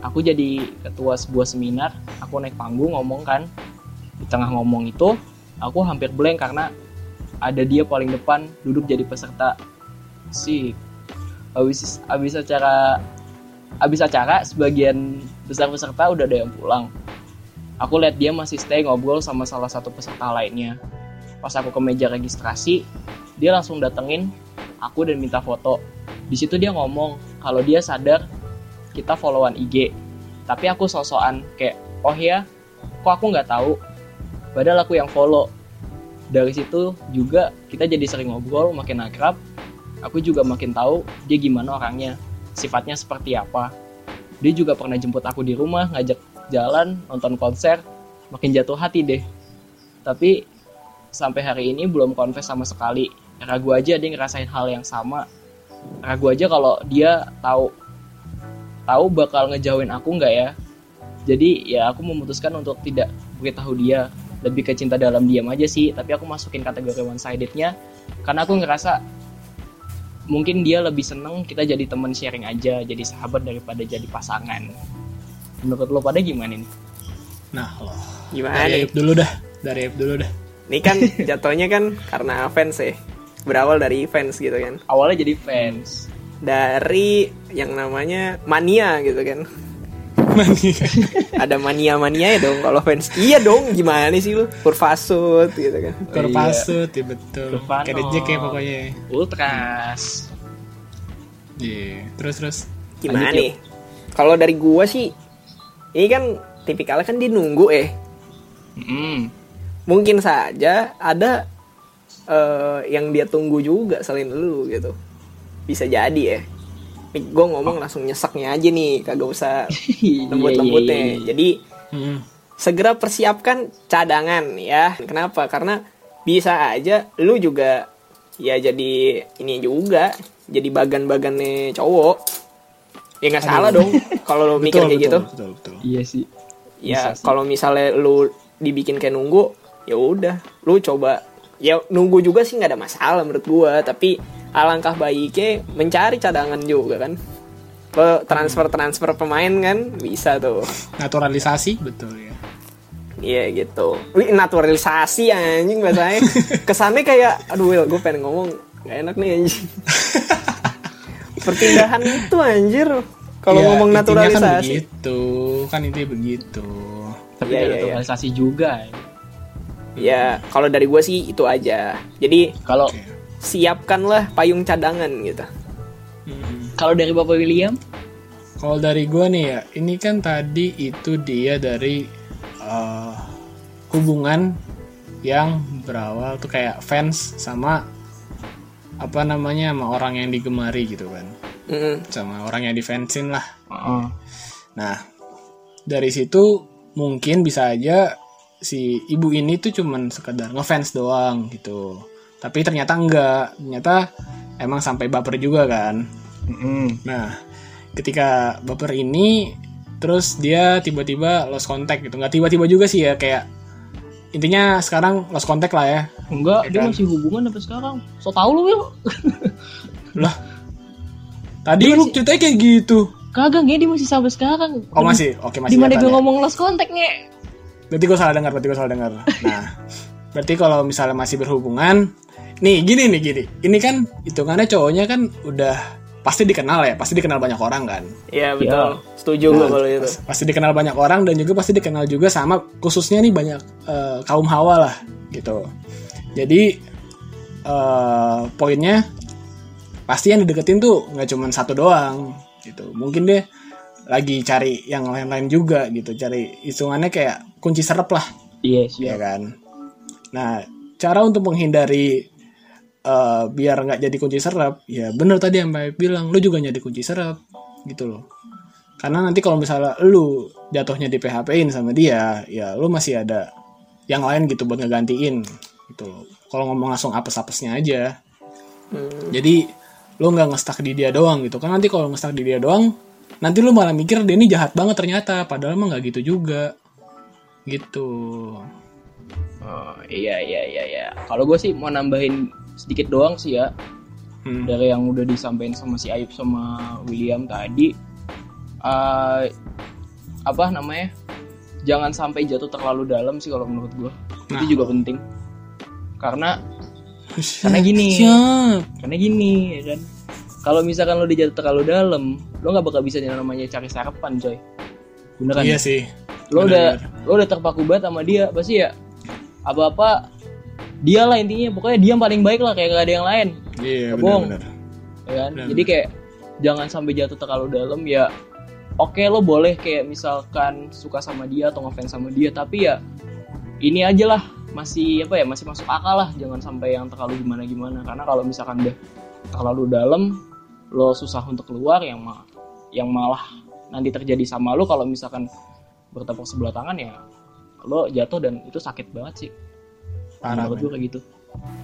aku jadi ketua sebuah seminar. Aku naik panggung ngomong kan di tengah ngomong itu aku hampir blank karena ada dia paling depan duduk jadi peserta sih habis habis acara habis acara sebagian besar peserta udah ada yang pulang. Aku lihat dia masih stay ngobrol sama salah satu peserta lainnya. Pas aku ke meja registrasi dia langsung datengin aku dan minta foto. Di situ dia ngomong kalau dia sadar kita followan IG tapi aku sosokan kayak oh ya kok aku nggak tahu padahal aku yang follow. Dari situ juga kita jadi sering ngobrol makin akrab. Aku juga makin tahu dia gimana orangnya sifatnya seperti apa. Dia juga pernah jemput aku di rumah ngajak jalan nonton konser. Makin jatuh hati deh. Tapi sampai hari ini belum confess sama sekali. Ragu aja dia ngerasain hal yang sama. Ragu aja kalau dia tahu tahu bakal ngejauhin aku nggak ya? Jadi ya aku memutuskan untuk tidak beritahu dia lebih ke cinta dalam diam aja sih tapi aku masukin kategori one sidednya karena aku ngerasa mungkin dia lebih seneng kita jadi teman sharing aja jadi sahabat daripada jadi pasangan menurut lo pada gimana nih Nah, loh. Gimana Dari nih? Dulu dah. Dari dulu dah. Ini kan jatuhnya kan karena fans ya. Berawal dari fans gitu kan. awalnya jadi fans Dari yang namanya mania gitu kan. Ada mania-mania ya dong kalau fans. Iya dong, gimana sih lu? Kurvasut gitu kan. Kurpasut, ya betul. Kurvano. Kayak Jack ya pokoknya. ultras Iya. Terus terus. Gimana Lanjut, nih? Kalau dari gua sih ini kan tipikalnya kan dia nunggu eh. Mm. Mungkin saja ada eh, yang dia tunggu juga selain lu gitu. Bisa jadi ya. Nih, gue ngomong langsung nyeseknya aja nih, kagak usah lembut-lembutnya. Iya, iya, iya. Jadi Hmm. segera persiapkan cadangan ya. Kenapa? Karena bisa aja lu juga ya jadi ini juga jadi bagan-bagannya cowok. Ya nggak salah dong kalau lu mikir kayak gitu. Betul, betul. iya sih Ya kalau misalnya lu dibikin kayak nunggu, ya udah, lu coba ya nunggu juga sih nggak ada masalah menurut gua, tapi alangkah baiknya mencari cadangan juga kan. Ke transfer-transfer pemain kan bisa tuh. Naturalisasi, betul ya. Iya gitu. Wih naturalisasi anjing bahasanya. Kesannya kayak aduh Will, gue pengen ngomong gak enak nih anjing. Perpindahan itu anjir. Kalau Ya, ngomong Kan naturalisasi. begitu. Kan intinya begitu. tapi ada iya, iya. naturalisasi juga ya. Ya, kalau dari gue sih itu aja. Jadi kalau Oke. Siapkanlah payung cadangan gitu. Hmm. kalau dari bapak William Kalau dari gue nih ya, ini kan tadi itu dia dari eh, hubungan yang berawal tuh kayak fans sama apa namanya sama orang yang digemari gitu kan, Mm-mm. sama orang yang difansin lah. Heeh. Nah, dari situ mungkin bisa aja si ibu ini tuh cuman sekedar ngefans doang gitu. Tapi ternyata enggak, ternyata emang sampai baper juga kan. Mm-mm. Nah, ketika baper ini terus dia tiba-tiba lost contact gitu. Nggak tiba-tiba juga sih ya kayak intinya sekarang lost contact lah ya. enggak Ya dia kan? masih hubungan sampai sekarang so tau lu Will Lah. Tadi lu ceritanya kayak gitu. kagak nge dia masih sampai sekarang Oh masih, oke masih. di mana kelihatan gue ya. ngomong lost contact nge Berarti gue salah dengar, berarti gue salah dengar. Nah, berarti kalau misalnya masih berhubungan, nih gini nih gini. Ini kan hitungannya cowoknya kan udah pasti dikenal ya, pasti dikenal banyak orang kan. Iya betul. Setuju gue kalau itu. Pas- Pasti dikenal banyak orang dan juga pasti dikenal juga sama khususnya nih banyak eh, kaum hawa lah gitu. Jadi eh, poinnya pasti yang dideketin tuh nggak cuma satu doang gitu. Mungkin deh lagi cari yang lain-lain juga gitu, cari hitungannya kayak kunci serep lah iya ya siap kan. Nah, cara untuk menghindari eh, biar nggak jadi kunci serap, ya bener tadi yang Mbak bilang, lu juga jadi kunci serap gitu loh. Karena nanti kalau misalnya lu jatuhnya di PHP-in sama dia, ya lu masih ada yang lain gitu buat ngegantiin gitu. loh. Kalau ngomong langsung apes-apesnya aja. Hmm. Jadi lu nggak ngestak di dia doang gitu. Kan nanti kalau ngestak di dia doang, nanti lu malah mikir dia ini jahat banget ternyata, padahal mah nggak gitu juga. Gitu. Oh, iya iya iya iya kalau gue sih mau nambahin sedikit doang sih ya Hmm. dari yang udah disampaikan sama si Ayub sama William tadi eh, apa namanya jangan sampai jatuh terlalu dalam sih kalau menurut gue Nah. itu juga penting karena Karena gini. Siap. karena gini ya kan kalau misalkan lo dijatuh terlalu dalam lo nggak bakal bisa yang namanya cari sarapan coy beneran Iya sih. lo udah lo udah terpaku banget sama dia pasti ya apa apa dia lah intinya pokoknya dia yang paling baik lah kayak gak ada yang lain. Iya Bohong. benar-benar. ya kan? Jadi kayak jangan sampai jatuh terlalu dalam ya oke lo boleh kayak misalkan suka sama dia atau ngefans sama dia tapi ya ini aja lah masih apa ya masih masuk akal lah jangan sampai yang terlalu gimana gimana karena kalau misalkan udah terlalu dalam lo susah untuk keluar yang ma- yang malah nanti terjadi sama lo kalau misalkan bertepuk sebelah tangan ya lo jatuh dan itu sakit banget sih Parah. men. gue kayak gitu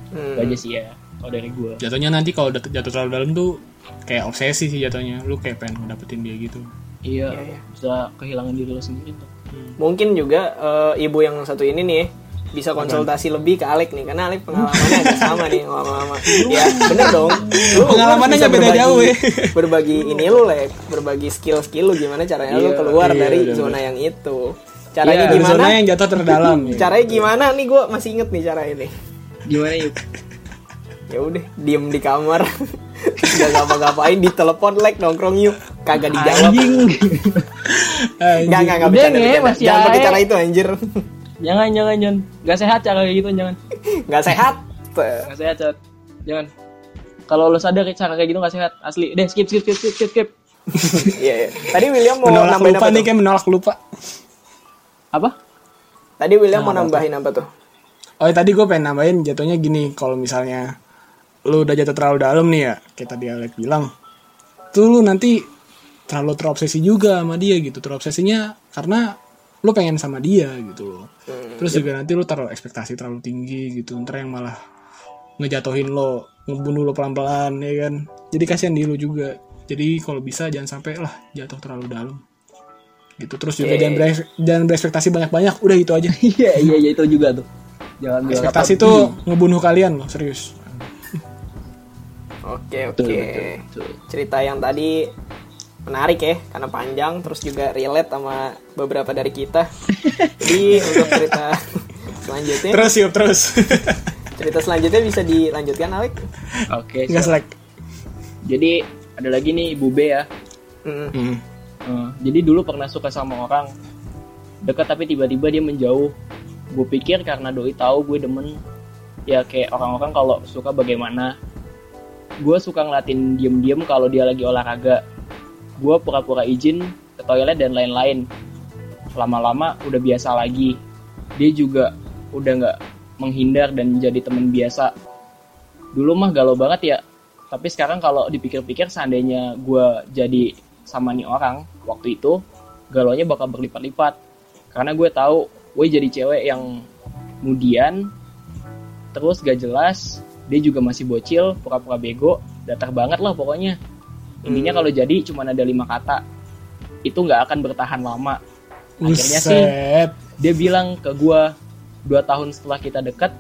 Hmm. Aja sih ya kalau dari gue Jatuhnya nanti kalau udah jatuh terlalu dalam tuh kayak obsesi sih jatuhnya. Lu kayak pengen dapetin dia gitu. iya Iya, iya. bisa kehilangan diri lo sendiri tuh Mungkin juga eh, ibu yang satu ini nih bisa konsultasi lebih ke Alek nih karena Alek pengalamannya agak sama nih lama-lama. ya bener dong. Lu Pengalamannya nggak beda jauh ya. Berbagi ini lu Lek, berbagi skill-skill lu gimana caranya lu Iya, keluar iya, dari bener, zona yang itu. Caranya Di gimana? zona yang jatuh terdalam. ya. Caranya gimana nih gue masih inget nih cara ini. gimana yuk Ya udah, diem di kamar. Gak ngapa-ngapain di telepon Lek nongkrong yuk. Kagak dijawab. anjing Anjing. Enggak, enggak, enggak Udah, bercanda, nge, bercanda. masih Jangan pakai cara itu anjir. jangan jangan jangan nggak sehat cara kayak gitu jangan Enggak sehat. nggak sehat Chat. jangan kalau lo sadar cara kayak gitu nggak sehat asli deh skip skip skip skip skip skip Iya, iya. Tadi William mau menolak nambahin lupa apa nih kayak menolak lupa. Apa? Tadi William mau nambahin apa tuh? Oh tadi gue pengen nambahin jatuhnya gini kalau misalnya lu udah jatuh terlalu dalam nih ya kayak tadi Alek bilang tuh lu nanti terlalu terobsesi juga sama dia gitu. Terobsesinya karena lu pengen sama dia gitu loh. Terus juga nanti lu taruh ekspektasi terlalu tinggi gitu ntar yang malah ngejatuhin lo ngebunuh lo pelan-pelan ya kan? Jadi kasihan di lu juga. Jadi kalau bisa jangan sampai lah jatuh terlalu dalam gitu terus juga Oke. jangan, beres- jangan berekspektasi banyak-banyak udah gitu aja iya iya iya itu juga tuh jangan ekspektasi tuh ngebunuh kalian loh serius Oke, oke. Betul, betul, betul. Cerita yang tadi menarik ya karena panjang terus juga relate sama beberapa dari kita. Jadi untuk cerita selanjutnya terus yuk terus cerita selanjutnya bisa dilanjutkan Alek. oke nggak siap. selek jadi ada lagi nih ibu B ya Mm. Hmm. Eh, jadi dulu pernah suka sama orang dekat tapi tiba-tiba dia menjauh. Gue pikir karena doi tahu gue demen. Ya kayak orang-orang kalau suka bagaimana? Gue suka ngelatin diem-diem kalau dia lagi olahraga. Gue pura-pura izin ke toilet dan lain-lain. Lama-lama udah biasa lagi. Dia juga udah nggak menghindar dan jadi temen biasa. Dulu mah galau banget ya. Tapi sekarang kalau dipikir-pikir seandainya gue jadi sama nih orang. Waktu itu galaunya bakal berlipat-lipat. Karena gue tahu gue jadi cewek yang kemudian terus gak jelas dia juga masih bocil pura-pura bego datar banget lah pokoknya. Intinya Hmm. kalau jadi cuma ada lima kata itu nggak akan bertahan lama. Akhirnya sih Buset. dia bilang ke gue dua tahun setelah kita dekat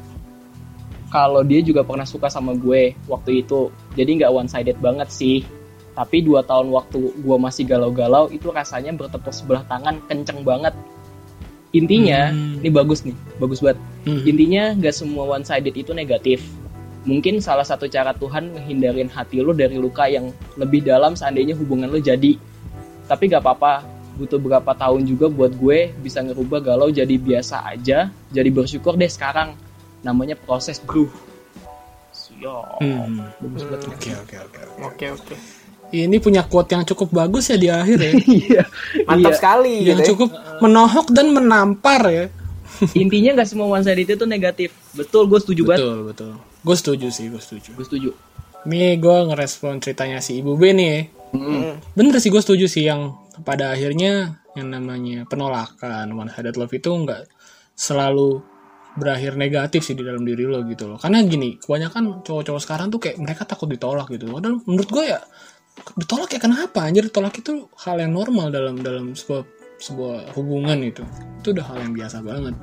kalau dia juga pernah suka sama gue waktu itu. Jadi nggak one sided banget sih tapi dua tahun waktu gue masih galau-galau itu rasanya bertepuk sebelah tangan kenceng banget intinya Hmm. ini bagus nih bagus banget Hmm. intinya nggak semua one sided itu negatif mungkin salah satu cara Tuhan menghindarin hati lo dari luka yang lebih dalam seandainya hubungan lo jadi tapi gak apa-apa butuh berapa tahun juga buat gue bisa ngerubah galau jadi biasa aja jadi bersyukur deh sekarang namanya proses bro Siap. Hmm. bagus banget Oke oke oke. oke. Oke, oke. Ini punya quote yang cukup bagus ya di akhir ya. iya Mantap Iya. sekali yang gitu ya. cukup menohok dan menampar ya. intinya nggak semua one sided itu negatif betul gue setuju banget Betul betul. Gue setuju sih gue setuju. gue setuju Ini gue ngerespon ceritanya si Ibu B nih. ya. Hmm. Bener sih gue setuju sih yang pada akhirnya yang namanya penolakan one sided love itu nggak selalu berakhir negatif sih di dalam diri lo gitu loh. Karena gini, kebanyakan cowok-cowok sekarang tuh kayak mereka takut ditolak gitu. Padahal menurut gue ya ditolak ya kenapa? Anjir ditolak itu hal yang normal dalam dalam sebuah sebuah hubungan itu. Itu udah hal yang biasa banget.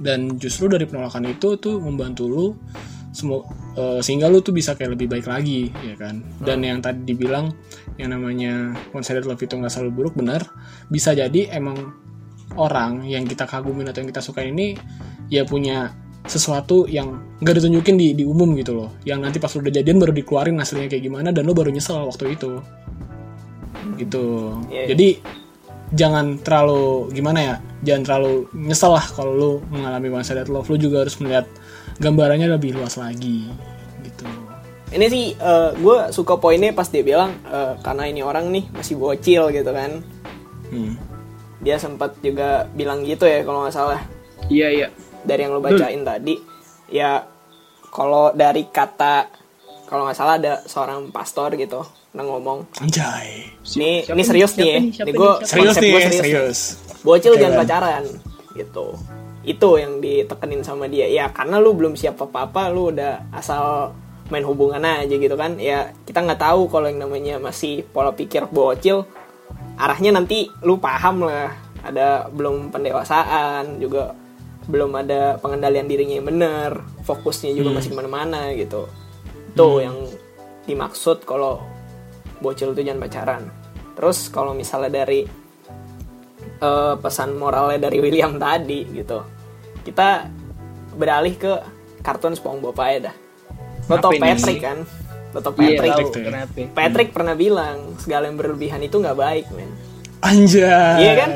Dan justru dari penolakan itu tuh membantu lu semua Eh, sehingga lu tuh bisa kayak lebih baik lagi ya kan dan yang tadi dibilang yang namanya one sided love itu nggak selalu buruk benar bisa jadi emang orang yang kita kagumin atau yang kita suka ini ya punya sesuatu yang nggak ditunjukin di, di umum gitu loh yang nanti pas udah jadian baru dikeluarin hasilnya kayak gimana dan lu baru nyesel waktu itu gitu Iya, iya. jadi jangan terlalu gimana ya jangan terlalu nyesel lah kalau lu mengalami one sided love lu juga harus melihat gambarannya lebih luas lagi gitu Ini sih gue suka poinnya pas dia bilang eh, karena ini orang nih masih bocil gitu kan. hmm. Dia sempat juga bilang gitu ya kalau nggak salah Iya iya. Dari yang lo bacain tadi. Ya kalau dari kata kalau nggak salah ada seorang pastor gitu pernah ngomong. anjay Ini siapa ini nih? serius Siapa nih ya. Ini gue Siapa? serius nih serius. serius Bocil jangan pacaran gitu. Itu yang ditekenin sama dia. Ya karena lu belum siap apa-apa, lu udah asal main hubungan aja gitu kan. Ya kita nggak tahu kalau yang namanya masih pola pikir bocil arahnya nanti lu paham lah. Ada belum pendewasaan juga belum ada pengendalian dirinya yang bener fokusnya juga masih ke mana-mana gitu itu yang dimaksud kalau bocil itu jangan pacaran terus kalau misalnya dari eh, pesan moralnya dari William tadi gitu kita beralih ke kartun SpongeBob aja dah lo tau ini? Patrick kan lo tau Iya Patrick tahu tuh. kenapa? Patrick pernah bilang segala yang berlebihan itu nggak baik men anjay Iya kan?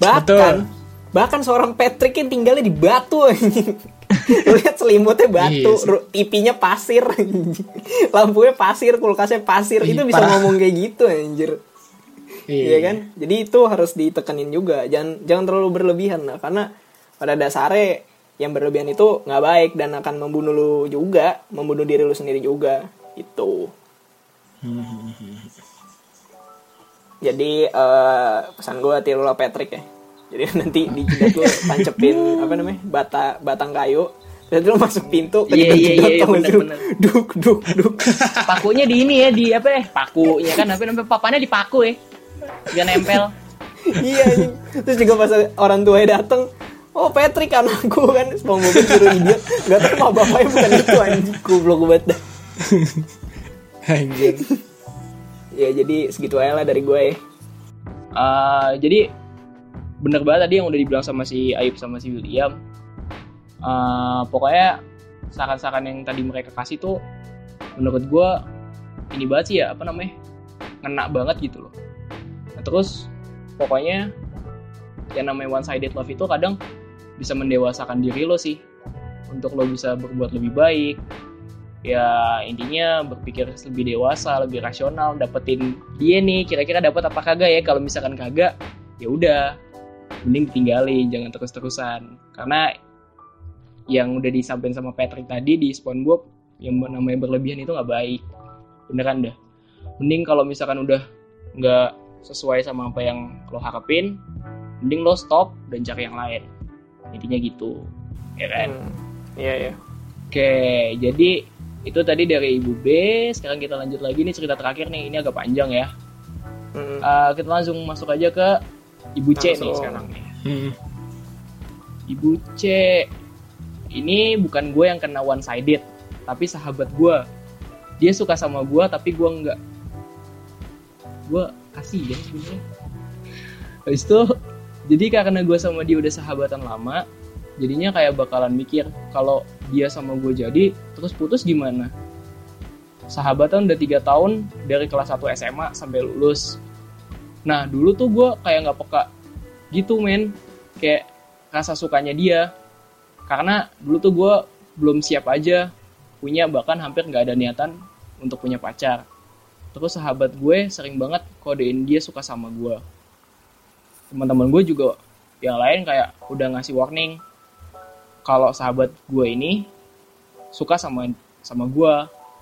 bahkan Betul. Bahkan seorang Patrick yang tinggalnya di batu anjing. Lihat selimutnya batu, Iya sih. ru- TV-nya pasir, anjing. lampunya pasir, kulkasnya pasir, Ih, itu bisa parah. ngomong kayak gitu anjir. Iya kan? Jadi itu harus ditekenin juga. Jangan jangan terlalu berlebihan lah karena pada dasarnya yang berlebihan itu nggak baik dan akan membunuh lu juga, membunuh diri lu sendiri juga. Itu. Jadi eh, pesan gue tirulah Patrick ya. Jadi nanti di jidat lu tancepin apa namanya bata batang kayu. Terus lu masuk pintu Iya, iya, iya, tau gak bener, sih lu? bener. Duk duk duk. Pakunya di ini ya di apa ya? Pakunya kan apa namanya papannya di paku ya. Biar nempel. iya anjing. terus juga pas orang tuanya dateng oh Patrick anakku kan SpongeBob suruh idiot nggak tahu mah bapaknya bukan itu anjing goblok banget dah anjir ya jadi segitu aja lah dari gue ya Eh, jadi bener banget tadi yang udah dibilang sama si Aib sama si William. Eh, pokoknya saran-saran yang tadi mereka kasih tuh menurut gue ini banget sih ya apa namanya ngena banget gitu loh. Nah, terus pokoknya yang namanya one sided love itu kadang bisa mendewasakan diri lo sih untuk lo bisa berbuat lebih baik ya intinya berpikir lebih dewasa lebih rasional dapetin dia nih kira-kira dapat apa kagak ya kalau misalkan kagak ya udah mending ditinggalin jangan terus-terusan. Karena yang udah disampaikan sama Patrick tadi di SpongeBob yang namanya berlebihan itu nggak baik. Beneran dah. Mending kalau misalkan udah nggak sesuai sama apa yang lo harapin mending lo stop dan cari yang lain. Intinya gitu. Ya kan? Hmm, iya iya. Oke, jadi itu tadi dari Ibu B. Sekarang kita lanjut lagi nih cerita terakhir nih. Ini agak panjang ya. Hmm, Eh, kita langsung masuk aja ke Ibu C nih sekarang nih. Hmm. Ibu C, ini bukan gue yang kena one sided, tapi sahabat gue. Dia suka sama gue, tapi gue enggak. Gue kasih ya sebenarnya. Habis itu, jadi karena gue sama dia udah sahabatan lama, jadinya kayak bakalan mikir kalau dia sama gue jadi terus putus gimana sahabatan udah tiga tahun dari kelas 1 SMA sampai lulus nah dulu tuh gue kayak nggak peka gitu men. Kayak rasa sukanya dia. Karena dulu tuh gue belum siap aja. Punya bahkan hampir nggak ada niatan untuk punya pacar. Terus sahabat gue sering banget kodein dia suka sama gue teman-teman gue juga yang lain kayak udah ngasih warning kalau sahabat gue ini suka sama sama gue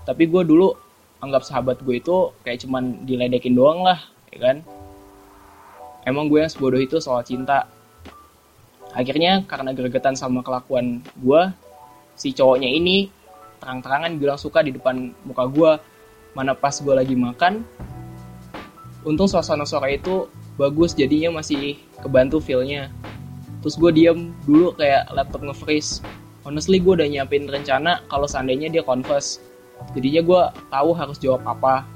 tapi gue dulu anggap sahabat gue itu kayak cuman diledekin doang lah ya kan emang gue yang sebodoh itu soal cinta. Akhirnya karena gregetan sama kelakuan gue si cowoknya ini terang-terangan bilang suka di depan muka gue mana pas gue lagi makan untung suasana sore itu bagus jadinya masih kebantu feelnya. Terus gue diem dulu kayak laptop nge-freeze. Honestly gue udah nyiapin rencana kalau seandainya dia converse jadinya gue tahu harus jawab apa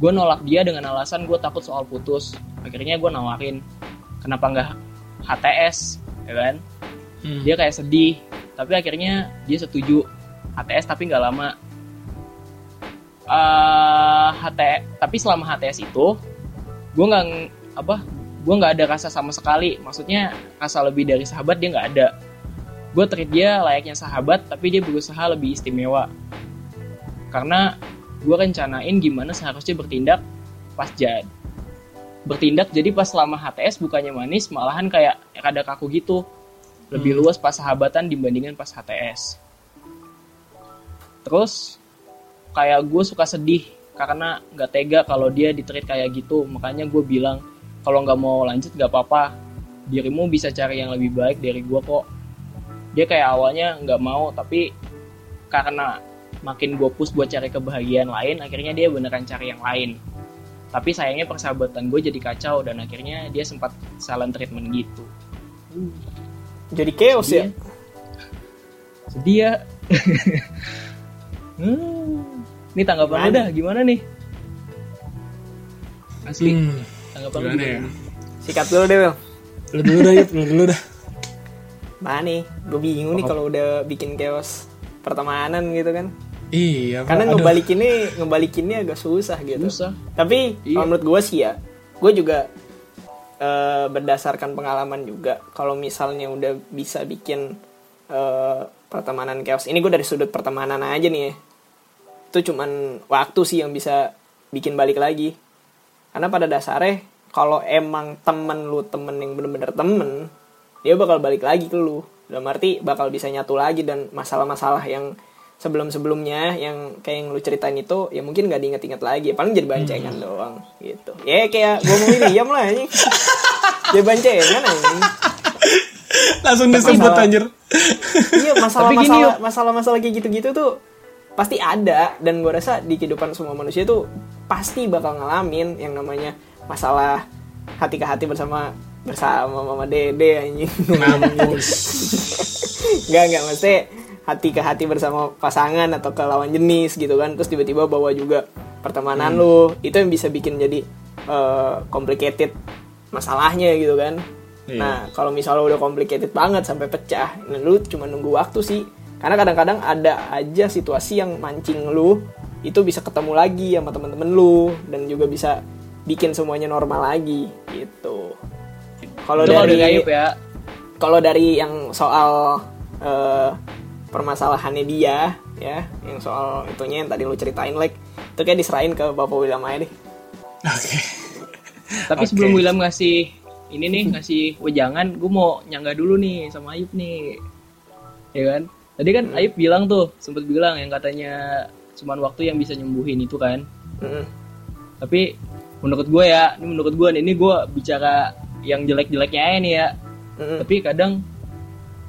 gue nolak dia dengan alasan gue takut soal putus. Akhirnya gue nawarin kenapa nggak HTS ya kan? Hmm. dia kayak sedih tapi akhirnya dia setuju. HTS tapi nggak lama. Eh HT tapi selama HTS itu gue nggak ng- apa gue nggak ada rasa sama sekali. Maksudnya rasa lebih dari sahabat dia nggak ada. Gue treat dia layaknya sahabat tapi dia berusaha lebih istimewa. Karena gue rencanain gimana seharusnya bertindak pas jad. Bertindak jadi pas selama HTS bukannya manis malahan kayak ada kaku gitu. Lebih luas pas sahabatan dibandingkan pas HTS terus kayak gue suka sedih karena nggak tega kalau dia ditreat kayak gitu. Makanya gue bilang kalau nggak mau lanjut nggak apa-apa. Dirimu bisa cari yang lebih baik dari gue kok. Dia kayak awalnya nggak mau tapi karena makin gue push buat cari kebahagiaan lain akhirnya dia beneran cari yang lain tapi sayangnya persahabatan gue jadi kacau dan akhirnya dia sempat silent treatment gitu Jadi chaos ya. sedih ya hmm. ini tanggapan lu Gimana? dah gimana nih asli Hmm. tanggapan lu Gimana ya? Sikat dulu deh, Bel. Lu dulu dah, Yup. Lu dulu dah. Mana nih? Gue bingung nih kalau udah bikin chaos pertemanan gitu kan. Iya. Karena Aduh. ngebalikinnya ngebalikinnya agak susah gitu. susah Tapi Iya. kalau menurut gue sih ya, gue juga eh, berdasarkan pengalaman juga. Kalau misalnya udah bisa bikin eh, pertemanan chaos, ini gue dari sudut pertemanan aja nih ya. Itu cuman waktu sih yang bisa bikin balik lagi. Karena pada dasarnya kalau emang temen lu temen yang bener-bener temen, dia bakal balik lagi ke lu. Dalam arti bakal bisa nyatu lagi dan masalah-masalah yang sebelum-sebelumnya yang kayak yang lu ceritain itu ya mungkin gak diinget-inget lagi paling jadi bancengan doang gitu ya kayak gue mau ini diam lah ini jadi bancengan ini Langsung disebut Masalah. anjir. iya masalah Tapi gini, masalah yuk. masalah masalah kayak gitu-gitu tuh pasti ada dan gue rasa di kehidupan semua manusia tuh pasti bakal ngalamin yang namanya masalah hati ke hati bersama bersama mama dede anjing Mampus. Enggak, enggak. Maksudnya hati ke hati bersama pasangan atau ke lawan jenis gitu kan. Terus tiba-tiba bawa juga pertemanan lu. Itu yang bisa bikin jadi eh, complicated masalahnya gitu kan. Iya. Nah, kalau misalnya udah complicated banget sampai pecah, nah lu cuma nunggu waktu sih. Karena kadang-kadang ada aja situasi yang mancing lu itu bisa ketemu lagi sama temen-temen lu dan juga bisa bikin semuanya normal lagi gitu. Kalau dari dari Ayub ya kalau dari yang soal eh, permasalahannya dia ya yang soal itunya yang tadi lu ceritain like itu kayak diserahin ke bapak William aja deh Oke. Tapi Oke. sebelum William ngasih ini nih ngasih wejangan, gue mau nyangga dulu nih sama Ayub nih, ya kan? Tadi kan Ayub bilang tuh, sempet bilang yang katanya cuman waktu yang bisa nyembuhin itu kan. Mm-mm. Tapi menurut gue ya, ini menurut gue nih, ini gue bicara yang jelek-jeleknya aja nih ya. Mm-mm. Tapi kadang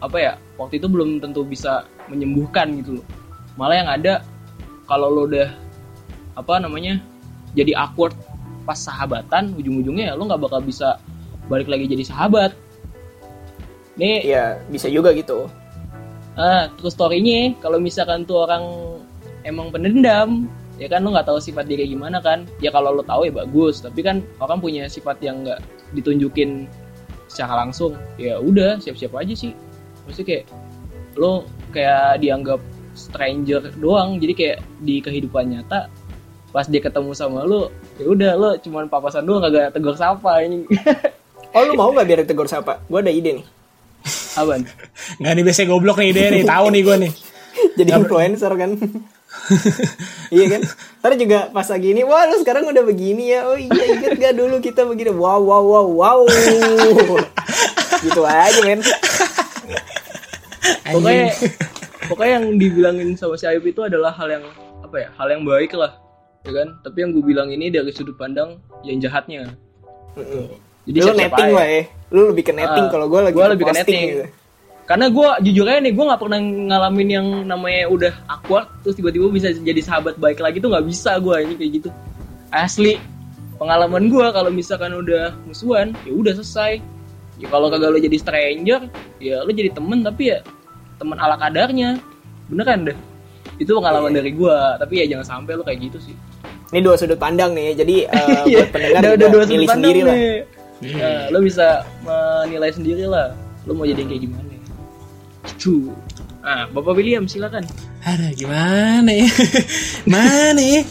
apa ya, waktu itu belum tentu bisa menyembuhkan gitu loh. Malah yang ada kalau lo udah apa namanya jadi awkward pas sahabatan ujung-ujungnya ya lo nggak bakal bisa balik lagi jadi sahabat. Nih ya bisa juga gitu. Ah terus storynya kalau misalkan tuh orang emang pendendam ya kan lo nggak tahu sifat dia kayak gimana kan. Ya kalau lo tahu ya bagus tapi kan orang punya sifat yang nggak ditunjukin secara langsung. Ya udah siap-siap aja sih maksudnya kayak lo kayak dianggap stranger doang. Jadi kayak di kehidupan nyata pas dia ketemu sama lo ya udah lo cuman papasan doang kagak tegur sapa ini oh lu mau nggak biar ditegur siapa? Gue ada ide nih. Aban. Nggak nih biasanya goblok nih ide nih. Tahu nih gue nih. jadi influencer kan. Iya kan? Ntar juga pas lagi ini wah lu sekarang udah begini ya. Oh iya inget gak dulu kita begini? Wow wow wow wow. Gitu aja men pokoknya pokoknya yang dibilangin sama si Ayub itu adalah hal yang apa ya hal yang baik lah ya kan? Tapi yang gue bilang ini dari sudut pandang yang jahatnya. Mm-mm. jadi lu netting lah ya lu lebih ke netting Ah, kalau gue lagi gua lebih ke netting. gitu. karena gue jujur aja nih gue nggak pernah ngalamin yang namanya udah awkward terus tiba-tiba bisa jadi sahabat baik lagi tuh nggak bisa gue ini kayak gitu. Asli pengalaman gue kalau misalkan udah musuhan ya udah selesai ya kalau kagak lo jadi stranger ya lo jadi temen tapi ya teman ala kadarnya beneran deh itu pengalaman dari gua tapi ya jangan sampai lu kayak gitu sih Ini dua sudut pandang nih, jadi eh, Iya, buat pendengar udah, udah dua sudut milih pandang sendiri lah. nih. Nah, lo bisa menilai sendiri lah lo mau jadi yang kayak gimana Cu. Nah, Bapak William silakan. Ada gimana ya? Mana ya?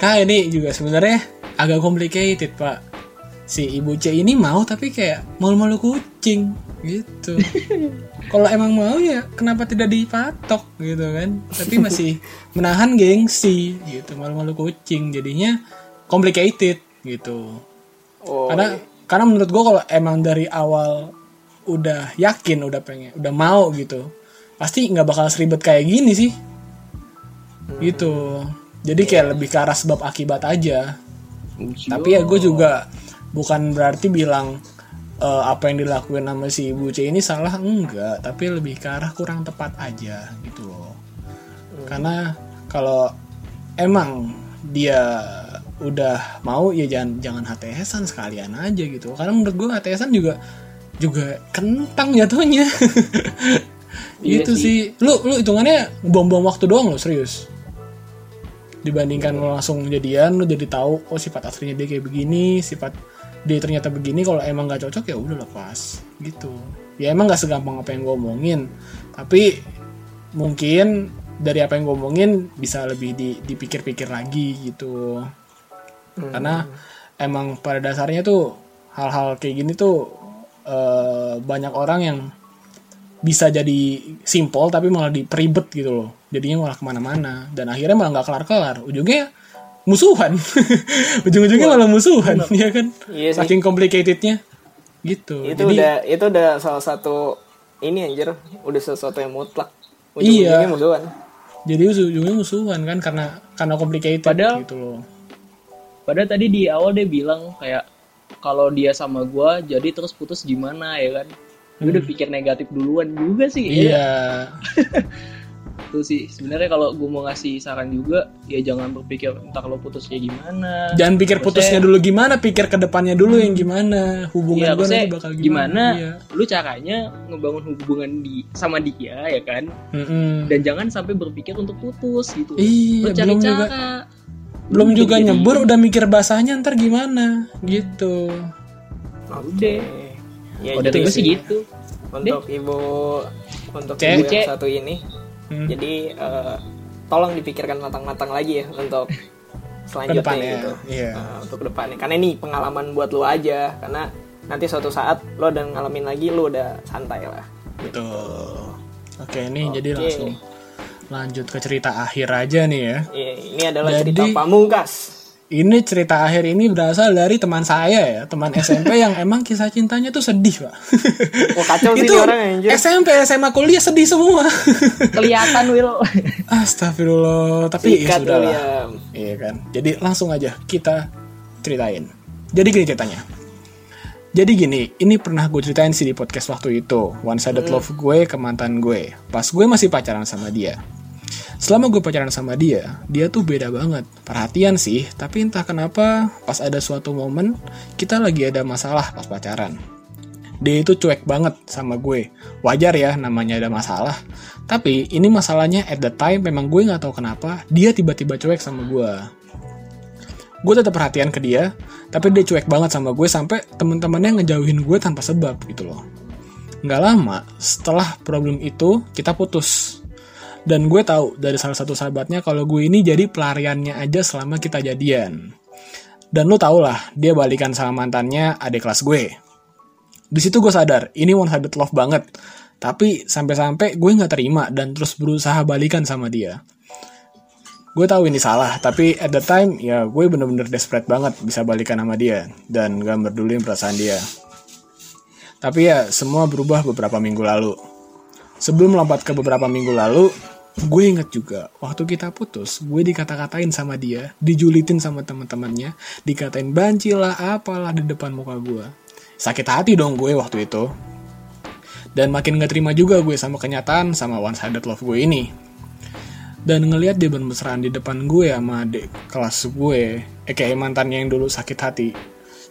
Kak ini juga sebenarnya agak complicated pak. Si ibu C ini mau tapi kayak malu-malu kucing gitu. Kalau emang mau ya kenapa tidak dipatok gitu kan? Tapi masih menahan gengsi gitu. Malu-malu kucing jadinya complicated gitu. Oh, karena karena menurut gue kalau emang dari awal udah yakin udah pengen udah mau gitu pasti nggak bakal seribet kayak gini sih. Gitu. Jadi kayak lebih ke arah sebab akibat aja. Tapi ya gue juga bukan berarti bilang eh, apa yang dilakuin sama si ibu C ini salah enggak. Tapi lebih ke arah kurang tepat aja gitu loh. Karena kalau emang dia udah mau ya jangan jangan HTSan sekalian aja gitu. Karena menurut gue HTSan juga juga kentang jatuhnya. Iya gitu sih. lu lu hitungannya bom-bom waktu doang lo serius. Dibandingkan lo langsung jadian lu jadi tahu oh sifat aslinya dia kayak begini sifat dia ternyata begini kalau emang nggak cocok ya udah lepas gitu. Ya emang nggak segampang apa yang gue omongin. Tapi mungkin dari apa yang gue omongin bisa lebih di- dipikir-pikir lagi gitu. Karena emang pada dasarnya tuh hal-hal kayak gini tuh eh, banyak orang yang bisa jadi simpel tapi malah diperibet gitu loh. Jadinya malah ke mana-mana dan akhirnya malah nggak kelar-kelar. Ujungnya musuhan ujung-ujungnya malah musuhan ya kan Iya sih. saking complicatednya gitu itu jadi udah itu udah salah satu ini anjir, udah sesuatu yang mutlak. Iya. Ujung-ujungnya musuhan. jadi ujungnya musuhan kan karena karena complicated Padahal- gitu loh Padahal tadi di awal dia bilang kayak kalau dia sama gua jadi terus putus gimana ya kan. Dia udah pikir negatif duluan juga sih. ya. Hmm. Itu sih. Sebenarnya kalau gua mau ngasih saran juga ya jangan berpikir entar lo putus kayak gimana. jangan pikir Maksudnya- putusnya dulu gimana pikir ke depannya dulu yang gimana. Hubungan Iya, gue nanti bakal gimana, gimana, Iya. lu caranya ngebangun hubungan di sama dia ya kan? Mm-mm. dan jangan sampai berpikir untuk putus gitu. Iya, lu cari belum cara. Juga belum Lu juga jadi- nyebur udah mikir bahasanya ntar gimana? Gitu. Udah. Ya, udah jadi gue sih gitu. Untuk ibu untuk Cek. ibu yang satu ini Hmm. jadi eh, tolong dipikirkan matang-matang lagi ya untuk selanjutnya Ke depannya, gitu. Iya. Eh, untuk ke depannya. Karena ini pengalaman buat lo aja. Karena nanti suatu saat lo udah ngalamin lagi lo udah santai lah. Betul. Oke ini jadi Oke. langsung lanjut ke cerita akhir aja nih ya. Iya, ini adalah Jadi- cerita pamungkas ini cerita akhir ini berasal dari teman saya ya teman SMP yang emang kisah cintanya tuh sedih pak oh kacau sih itu orang anjir SMP SMA kuliah sedih semua kelihatan Will Astagfirullah tapi ya Sikat sudah lah. Iya kan. Jadi langsung aja kita ceritain. Jadi gini ceritanya. Jadi gini, ini pernah gue ceritain sih di podcast waktu itu. One sided love gue ke mantan gue. Pas gue masih pacaran sama dia. Selama gue pacaran sama dia, dia tuh beda banget. Perhatian sih, tapi entah kenapa pas ada suatu momen kita lagi ada masalah pas pacaran. Dia itu cuek banget sama gue. Wajar ya namanya ada masalah. Tapi ini masalahnya at the time memang gue nggak tahu kenapa dia tiba-tiba cuek sama gue. Gue tetap perhatian ke dia, tapi dia cuek banget sama gue sampai temen-temennya ngejauhin gue tanpa sebab gitu loh. Nggak lama setelah problem itu kita putus. Dan gue tahu dari salah satu sahabatnya kalau gue ini jadi pelariannya aja selama kita jadian. Dan lu tau lah, dia balikan sama mantannya adik kelas gue. Di situ gue sadar, ini one sided love banget. Tapi sampai-sampai gue nggak terima dan terus berusaha balikan sama dia. Gue tahu ini salah, tapi at the time ya gue bener-bener desperate banget bisa balikan sama dia dan gak peduli perasaan dia. Tapi ya semua berubah beberapa minggu lalu. Sebelum lompat ke beberapa minggu lalu, gue inget juga waktu kita putus, gue dikata-katain sama dia, dijulitin sama teman-temannya, dikatain banci lah, apalah di depan muka gue. Sakit hati dong gue waktu itu. Dan makin gak terima juga gue sama kenyataan sama one sided love gue ini. Dan ngelihat dia bermesraan di depan gue sama adik kelas gue, eh kayak mantannya yang dulu sakit hati.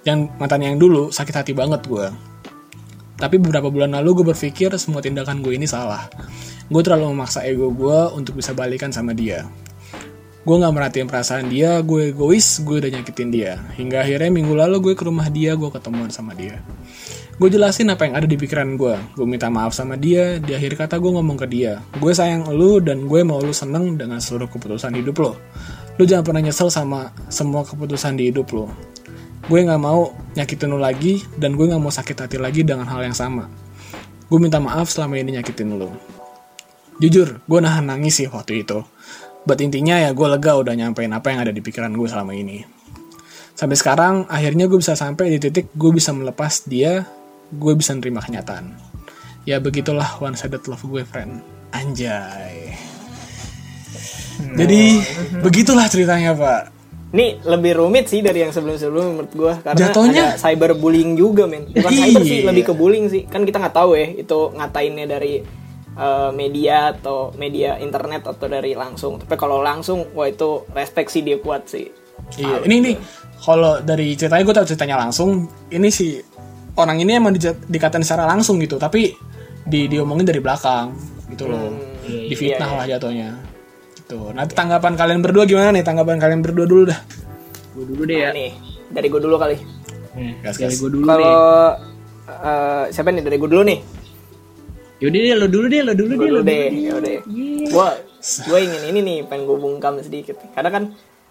Yang mantannya yang dulu sakit hati banget gue. Tapi beberapa bulan lalu gue berpikir semua tindakan gue ini salah. gue terlalu memaksa ego gue untuk bisa balikan sama dia. Gue nggak merhatiin perasaan dia gue egois gue udah nyakitin dia. Hingga akhirnya minggu lalu gue ke rumah dia gue ketemuan sama dia. Gue jelasin apa yang ada di pikiran gue gue minta maaf sama dia di akhir kata gue ngomong ke dia. Gue sayang lu dan gue mau lu seneng dengan seluruh keputusan hidup lo lu jangan pernah nyesel sama semua keputusan di hidup lo gue nggak mau nyakitin lu lagi dan gue nggak mau sakit hati lagi dengan hal yang sama. Gue minta maaf selama ini nyakitin lu. Jujur gue nahan nangis sih waktu itu. But intinya ya gue lega udah nyampein apa yang ada di pikiran gue selama ini. Sampai sekarang akhirnya gue bisa sampai di titik gue bisa melepas dia gue bisa nerima kenyataan. Ya begitulah one sided love gue friend. Anjay. Jadi begitulah ceritanya pak Ini lebih rumit sih dari yang sebelum-sebelum menurut gua karena Jatuhnya- ada cyberbullying juga men. Bukan cyber sih, Iya. lebih ke bullying sih. Kan kita nggak tahu ya itu ngatainnya dari eh, media atau media internet atau dari langsung. Tapi kalau langsung, wah itu respect sih dia kuat sih. Iya, ini nih kalau dari ceritanya gue tahu ceritanya langsung, ini sih orang ini emang di, dikatain secara langsung gitu, tapi di diomongin dari belakang gitu loh, iya, difitnah lah jatuhnya. Gitu. Nanti tanggapan kalian berdua gimana nih? Tanggapan kalian berdua dulu dah. Gue dulu deh ya. Nih, dari gue dulu kali. Nih, Gas, dari gas. gue dulu deh. Kalau eh, siapa nih dari gue dulu nih? Yaudah deh, lo dulu deh, lo dulu deh, lo deh, deh. ya udah. Gue gue ingin ini nih, pengen gue bungkam sedikit. Karena kan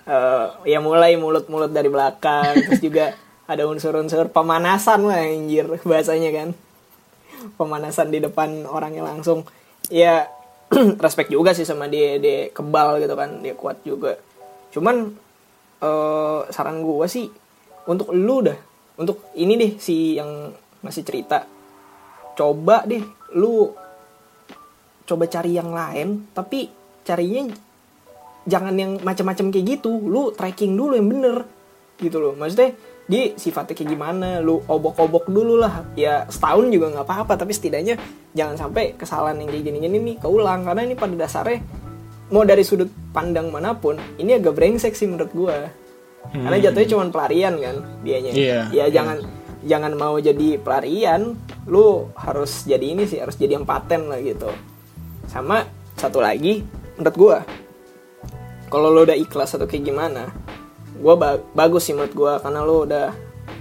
eh, ya mulai mulut-mulut dari belakang, terus juga ada unsur-unsur pemanasan lah anjir bahasanya kan. Pemanasan di depan orangnya langsung. Ya respect juga sih sama dia, dia kebal gitu kan, dia kuat juga. Cuman eh, saran gue sih untuk lu dah, untuk ini deh si yang ngasih cerita coba deh lu coba cari yang lain tapi carinya jangan yang macam-macam kayak gitu lu tracking dulu yang bener gitu loh maksudnya dia sifatnya kayak gimana? Lu obok-obok dulu lah. Ya setahun juga nggak apa-apa tapi setidaknya jangan sampai kesalahan yang kayak gini-gini nih keulang. Karena ini pada dasarnya mau dari sudut pandang mana pun ini agak brengsek sih menurut gua. Karena jatuhnya cuma pelarian kan dianya. Iya, ya jangan jangan mau jadi pelarian lu harus jadi ini sih harus jadi yang paten lah gitu. Sama satu lagi menurut gua kalau lo udah ikhlas atau kayak gimana gua ba- bagus sih menurut gua karena lo udah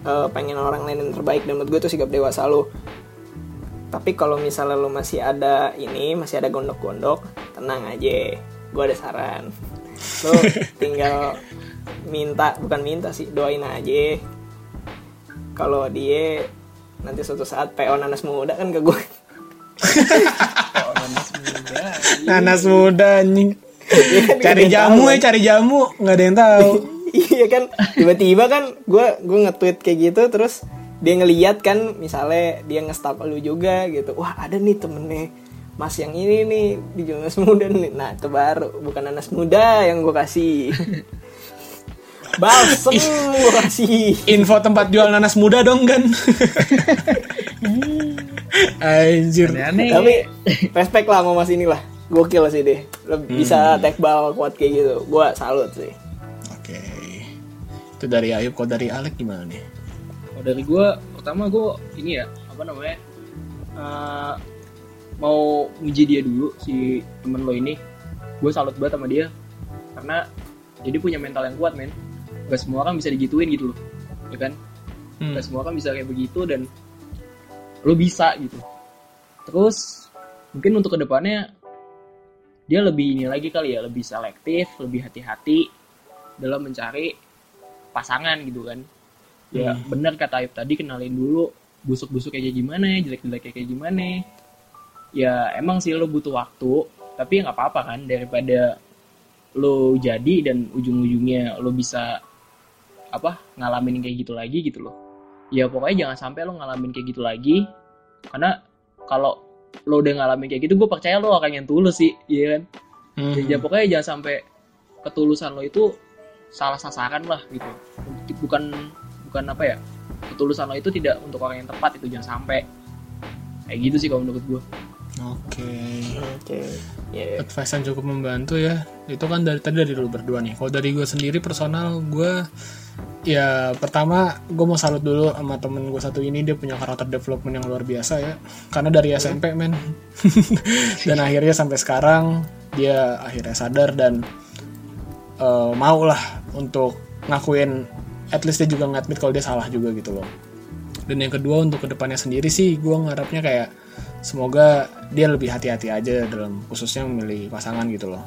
eh, pengen orang lain yang terbaik dan menurut gue itu sikap dewasa lo tapi kalau misalnya lo masih ada ini masih ada gondok-gondok tenang aja gua ada saran. Lo tinggal minta bukan minta sih doain aja. Kalau dia nanti suatu saat PO nanas muda kan ke gue Nanas muda anjing. Iya, cari jamu ya, cari jamu, nggak ada yang tahu. iya kan tiba-tiba kan gue gue nge-tweet kayak gitu terus dia ngeliat kan misalnya dia nge-stalk lu juga gitu wah ada nih temennya mas yang ini nih di nanas muda nih nah itu baru bukan nanas muda yang gue kasih balsem gue kasih Info tempat jual nanas muda dong kan. Anjir. Aneh-aneh. tapi respect lah sama mas inilah gokil sih deh Lebih bisa take ball kuat kayak gitu gue salut sih. Itu dari Ayub, kok dari Alek gimana nih? Kalau dari gue, pertama gue ini ya, apa namanya, eh, mau muji dia dulu si temen lo ini. Gue salut banget sama dia, karena jadi punya mental yang kuat men. Gak semua orang bisa digituin gitu loh, ya kan? Hmm. Gak semua orang bisa kayak begitu dan lo bisa gitu. Terus mungkin untuk ke depannya dia lebih ini lagi kali ya, lebih selektif, lebih hati-hati dalam mencari pasangan gitu kan. Ya bener kata Ayub tadi kenalin dulu busuk-busuk kayak gimana, jelek-jelek kayak gimana. Ya emang sih lo butuh waktu, tapi ya nggak apa-apa kan daripada lo jadi dan ujung-ujungnya lo bisa apa ngalamin kayak gitu lagi gitu loh ya pokoknya jangan sampai lo ngalamin kayak gitu lagi karena kalau lo udah ngalamin kayak gitu gue percaya lo akan yang tulus sih iya kan Hmm. ya pokoknya jangan sampai ketulusan lo itu salah sasaran lah gitu. Bukan bukan apa ya ketulusan lo itu tidak untuk orang yang tepat itu jangan sampai. Kayak gitu sih kalau menurut gue Oke. oke ya. Advice yang cukup membantu ya. Itu kan dari tadi dari lu berdua nih. Kalau dari gue sendiri personal, gue Ya pertama gue mau salut dulu sama temen gue satu ini. Dia punya karakter development yang luar biasa ya. Karena dari SMP men. Dan akhirnya sampai sekarang dia akhirnya sadar dan eh, mau lah untuk ngakuin at least dia juga ngadmit kalau dia salah juga gitu loh. Dan yang kedua untuk ke depannya sendiri sih gue ngarapnya kayak semoga dia lebih hati-hati aja dalam khususnya memilih pasangan gitu loh.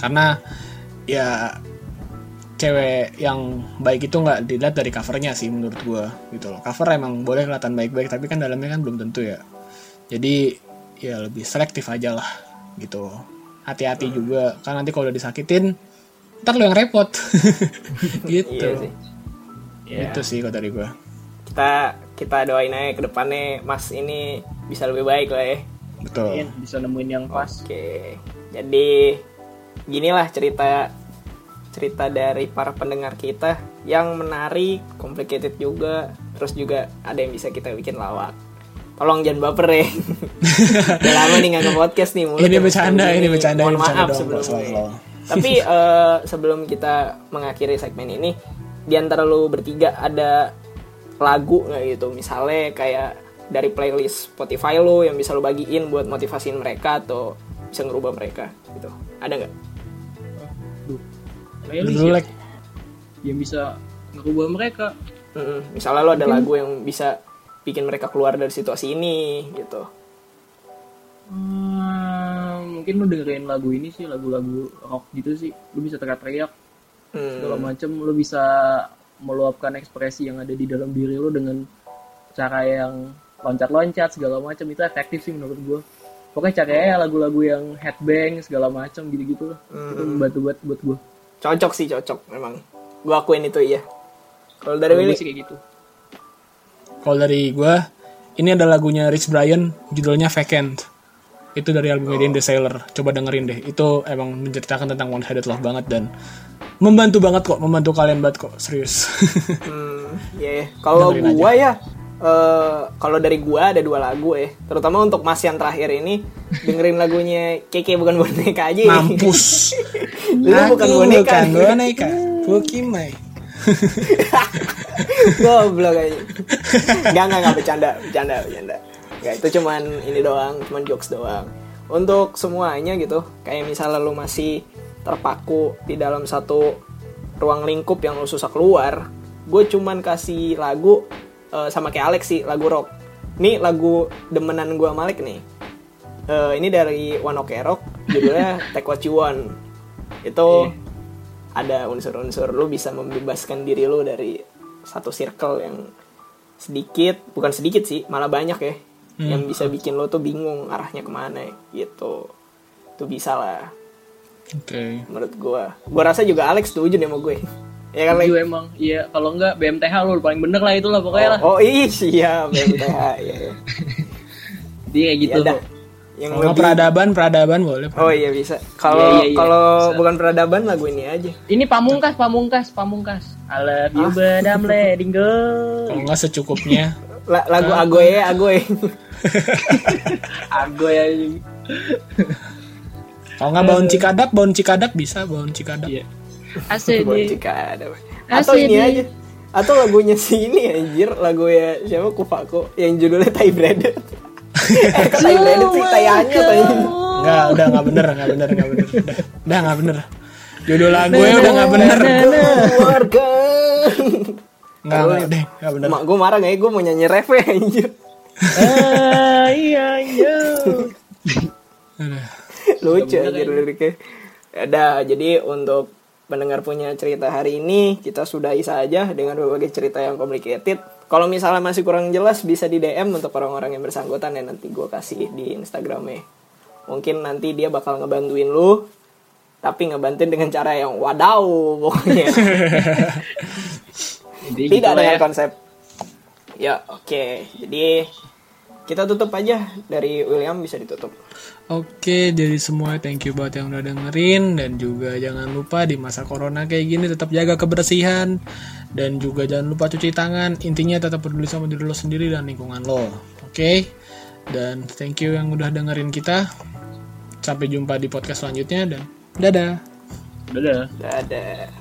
Karena ya cewek yang baik itu nggak dilihat dari covernya sih menurut gue gitu loh. Cover emang boleh kelihatan baik-baik tapi kan dalamnya kan belum tentu ya. Jadi ya lebih selektif aja lah gitu hati-hati juga kan nanti kalau udah disakitin ntar lo yang repot gitu Iya sih. itu sih kalau dari gue Kita kita doain aja ke depannya Mas ini bisa lebih baik lah ya. betul Iya, bisa nemuin yang pas Oke. Jadi ginilah cerita cerita dari para pendengar kita yang menarik, complicated juga, terus juga ada yang bisa kita bikin lawak. Tolong jangan baper ya. Udah lama nih nggak podcast nih. mulut ini yang bercanda ini bercanda Mohon ini bercanda maaf sebelumnya. kok, selalu, selalu. Tapi eh, sebelum kita mengakhiri segmen ini, di antara lu bertiga ada lagu nggak gitu? Misalnya kayak dari playlist Spotify lu yang bisa lu bagiin buat motivasiin mereka atau bisa ngerubah mereka gitu. Ada nggak? playlist ya, yang bisa ngerubah mereka Mm-mm. Misalnya lo ada lagu yang bisa bikin mereka keluar dari situasi ini gitu. Hmm, mungkin lu dengerin lagu ini sih lagu-lagu rock gitu sih lu bisa teriak-teriak segala Hmm. macem lu bisa meluapkan ekspresi yang ada di dalam diri lu dengan cara yang loncat-loncat segala macam itu efektif sih menurut gua pokoknya cari aja lagu-lagu yang headbang segala macam gitu-gitu lah itu membantu buat buat gua Cocok sih cocok memang. Gua akuin itu iya. Kalau dari Willy, gua sih kayak gitu Kalau dari gue, ini ada lagunya Rich Brian, judulnya Vacant. Itu dari albumnya oh. The Sailor. Coba dengerin deh. Itu emang menceritakan tentang one sided love banget dan membantu banget kok, membantu kalian banget kok, serius. hmm, ya. Kalau Dengerin gua ya, eh, kalau dari gua ada dua lagu ya. Terutama untuk Mas yang terakhir ini, dengerin lagunya Keke bukan boneka aja. Mampus. Lu bukan boneka. bukan boneka. Pokimai. Goblok aja. Enggak, enggak, enggak bercanda, bercanda, bercanda. Enggak, itu cuman ini doang, cuman jokes doang. Untuk semuanya gitu, kayak misalnya lu masih terpaku di dalam satu ruang lingkup yang lu susah keluar, gue cuman kasih lagu eh, sama kayak Alex sih, lagu rock. Nih lagu demenan gue Malik nih. Eh, ini dari One Ok Rock, judulnya Take What You Want. Itu ada unsur-unsur lu bisa membebaskan diri lu dari satu circle yang sedikit bukan sedikit sih malah banyak ya yang bisa bikin lo tuh bingung arahnya ke mana gitu itu bisa lah Oke. menurut gua gua rasa juga Alex setuju nih sama gue ya kan Lex? Setuju emang iya kalau enggak BMTH lu paling bener lah itulah pokoknya lah oh, oh iya BMTH ya, ya. dia kayak gitu Ya. Yang Kalau lebih peradaban, peradaban boleh. oh iya bisa kalau Iya, iya, iya. kalau bukan peradaban lagu ini aja Ini pamungkas, pamungkas, pamungkas. I love you, but I'm letting go. Kalau nggak secukupnya. La- lagu agoy agoy Aku ya. Kalau nggak baun cikadak, baun cikadak bisa, baun cikadak. Iya. Asik Buat nih. jika ada. Atau ini aja. Atau lagunya si ini anjir, lagu ya siapa Kufako yang judulnya Tai Breaded. eh, kok Tai Breaded sih Tai Anyot anjir. Nggak, udah nggak bener, nggak bener, nggak bener. Udah, udah nggak bener. Judul lagu udah nggak bener. Keluarga. Nggak, nggak, deh, nggak bener. Mak gue marah gak ya gue mau nyanyi ref ya anjir. Ah, iya, iya. Lucu anjir liriknya. Yaudah, jadi untuk pendengar punya cerita hari ini kita sudahi saja dengan berbagai cerita yang complicated. Kalau misalnya masih kurang jelas bisa di DM untuk orang-orang yang bersangkutan ya nanti gue kasih di Instagramnya. Mungkin nanti dia bakal ngebantuin lu, tapi ngebantuin dengan cara yang wadaw pokoknya. Tidak gitu dengan ya. konsep. Ya oke, jadi kita tutup aja dari William bisa ditutup. Oke, jadi semua thank you buat yang udah dengerin dan juga jangan lupa di masa corona kayak gini tetap jaga kebersihan dan juga jangan lupa cuci tangan. Intinya tetap peduli sama diri lo sendiri dan lingkungan lo. Oke? Dan thank you yang udah dengerin kita. Sampai jumpa di podcast selanjutnya dan dadah. Dadah. Dadah.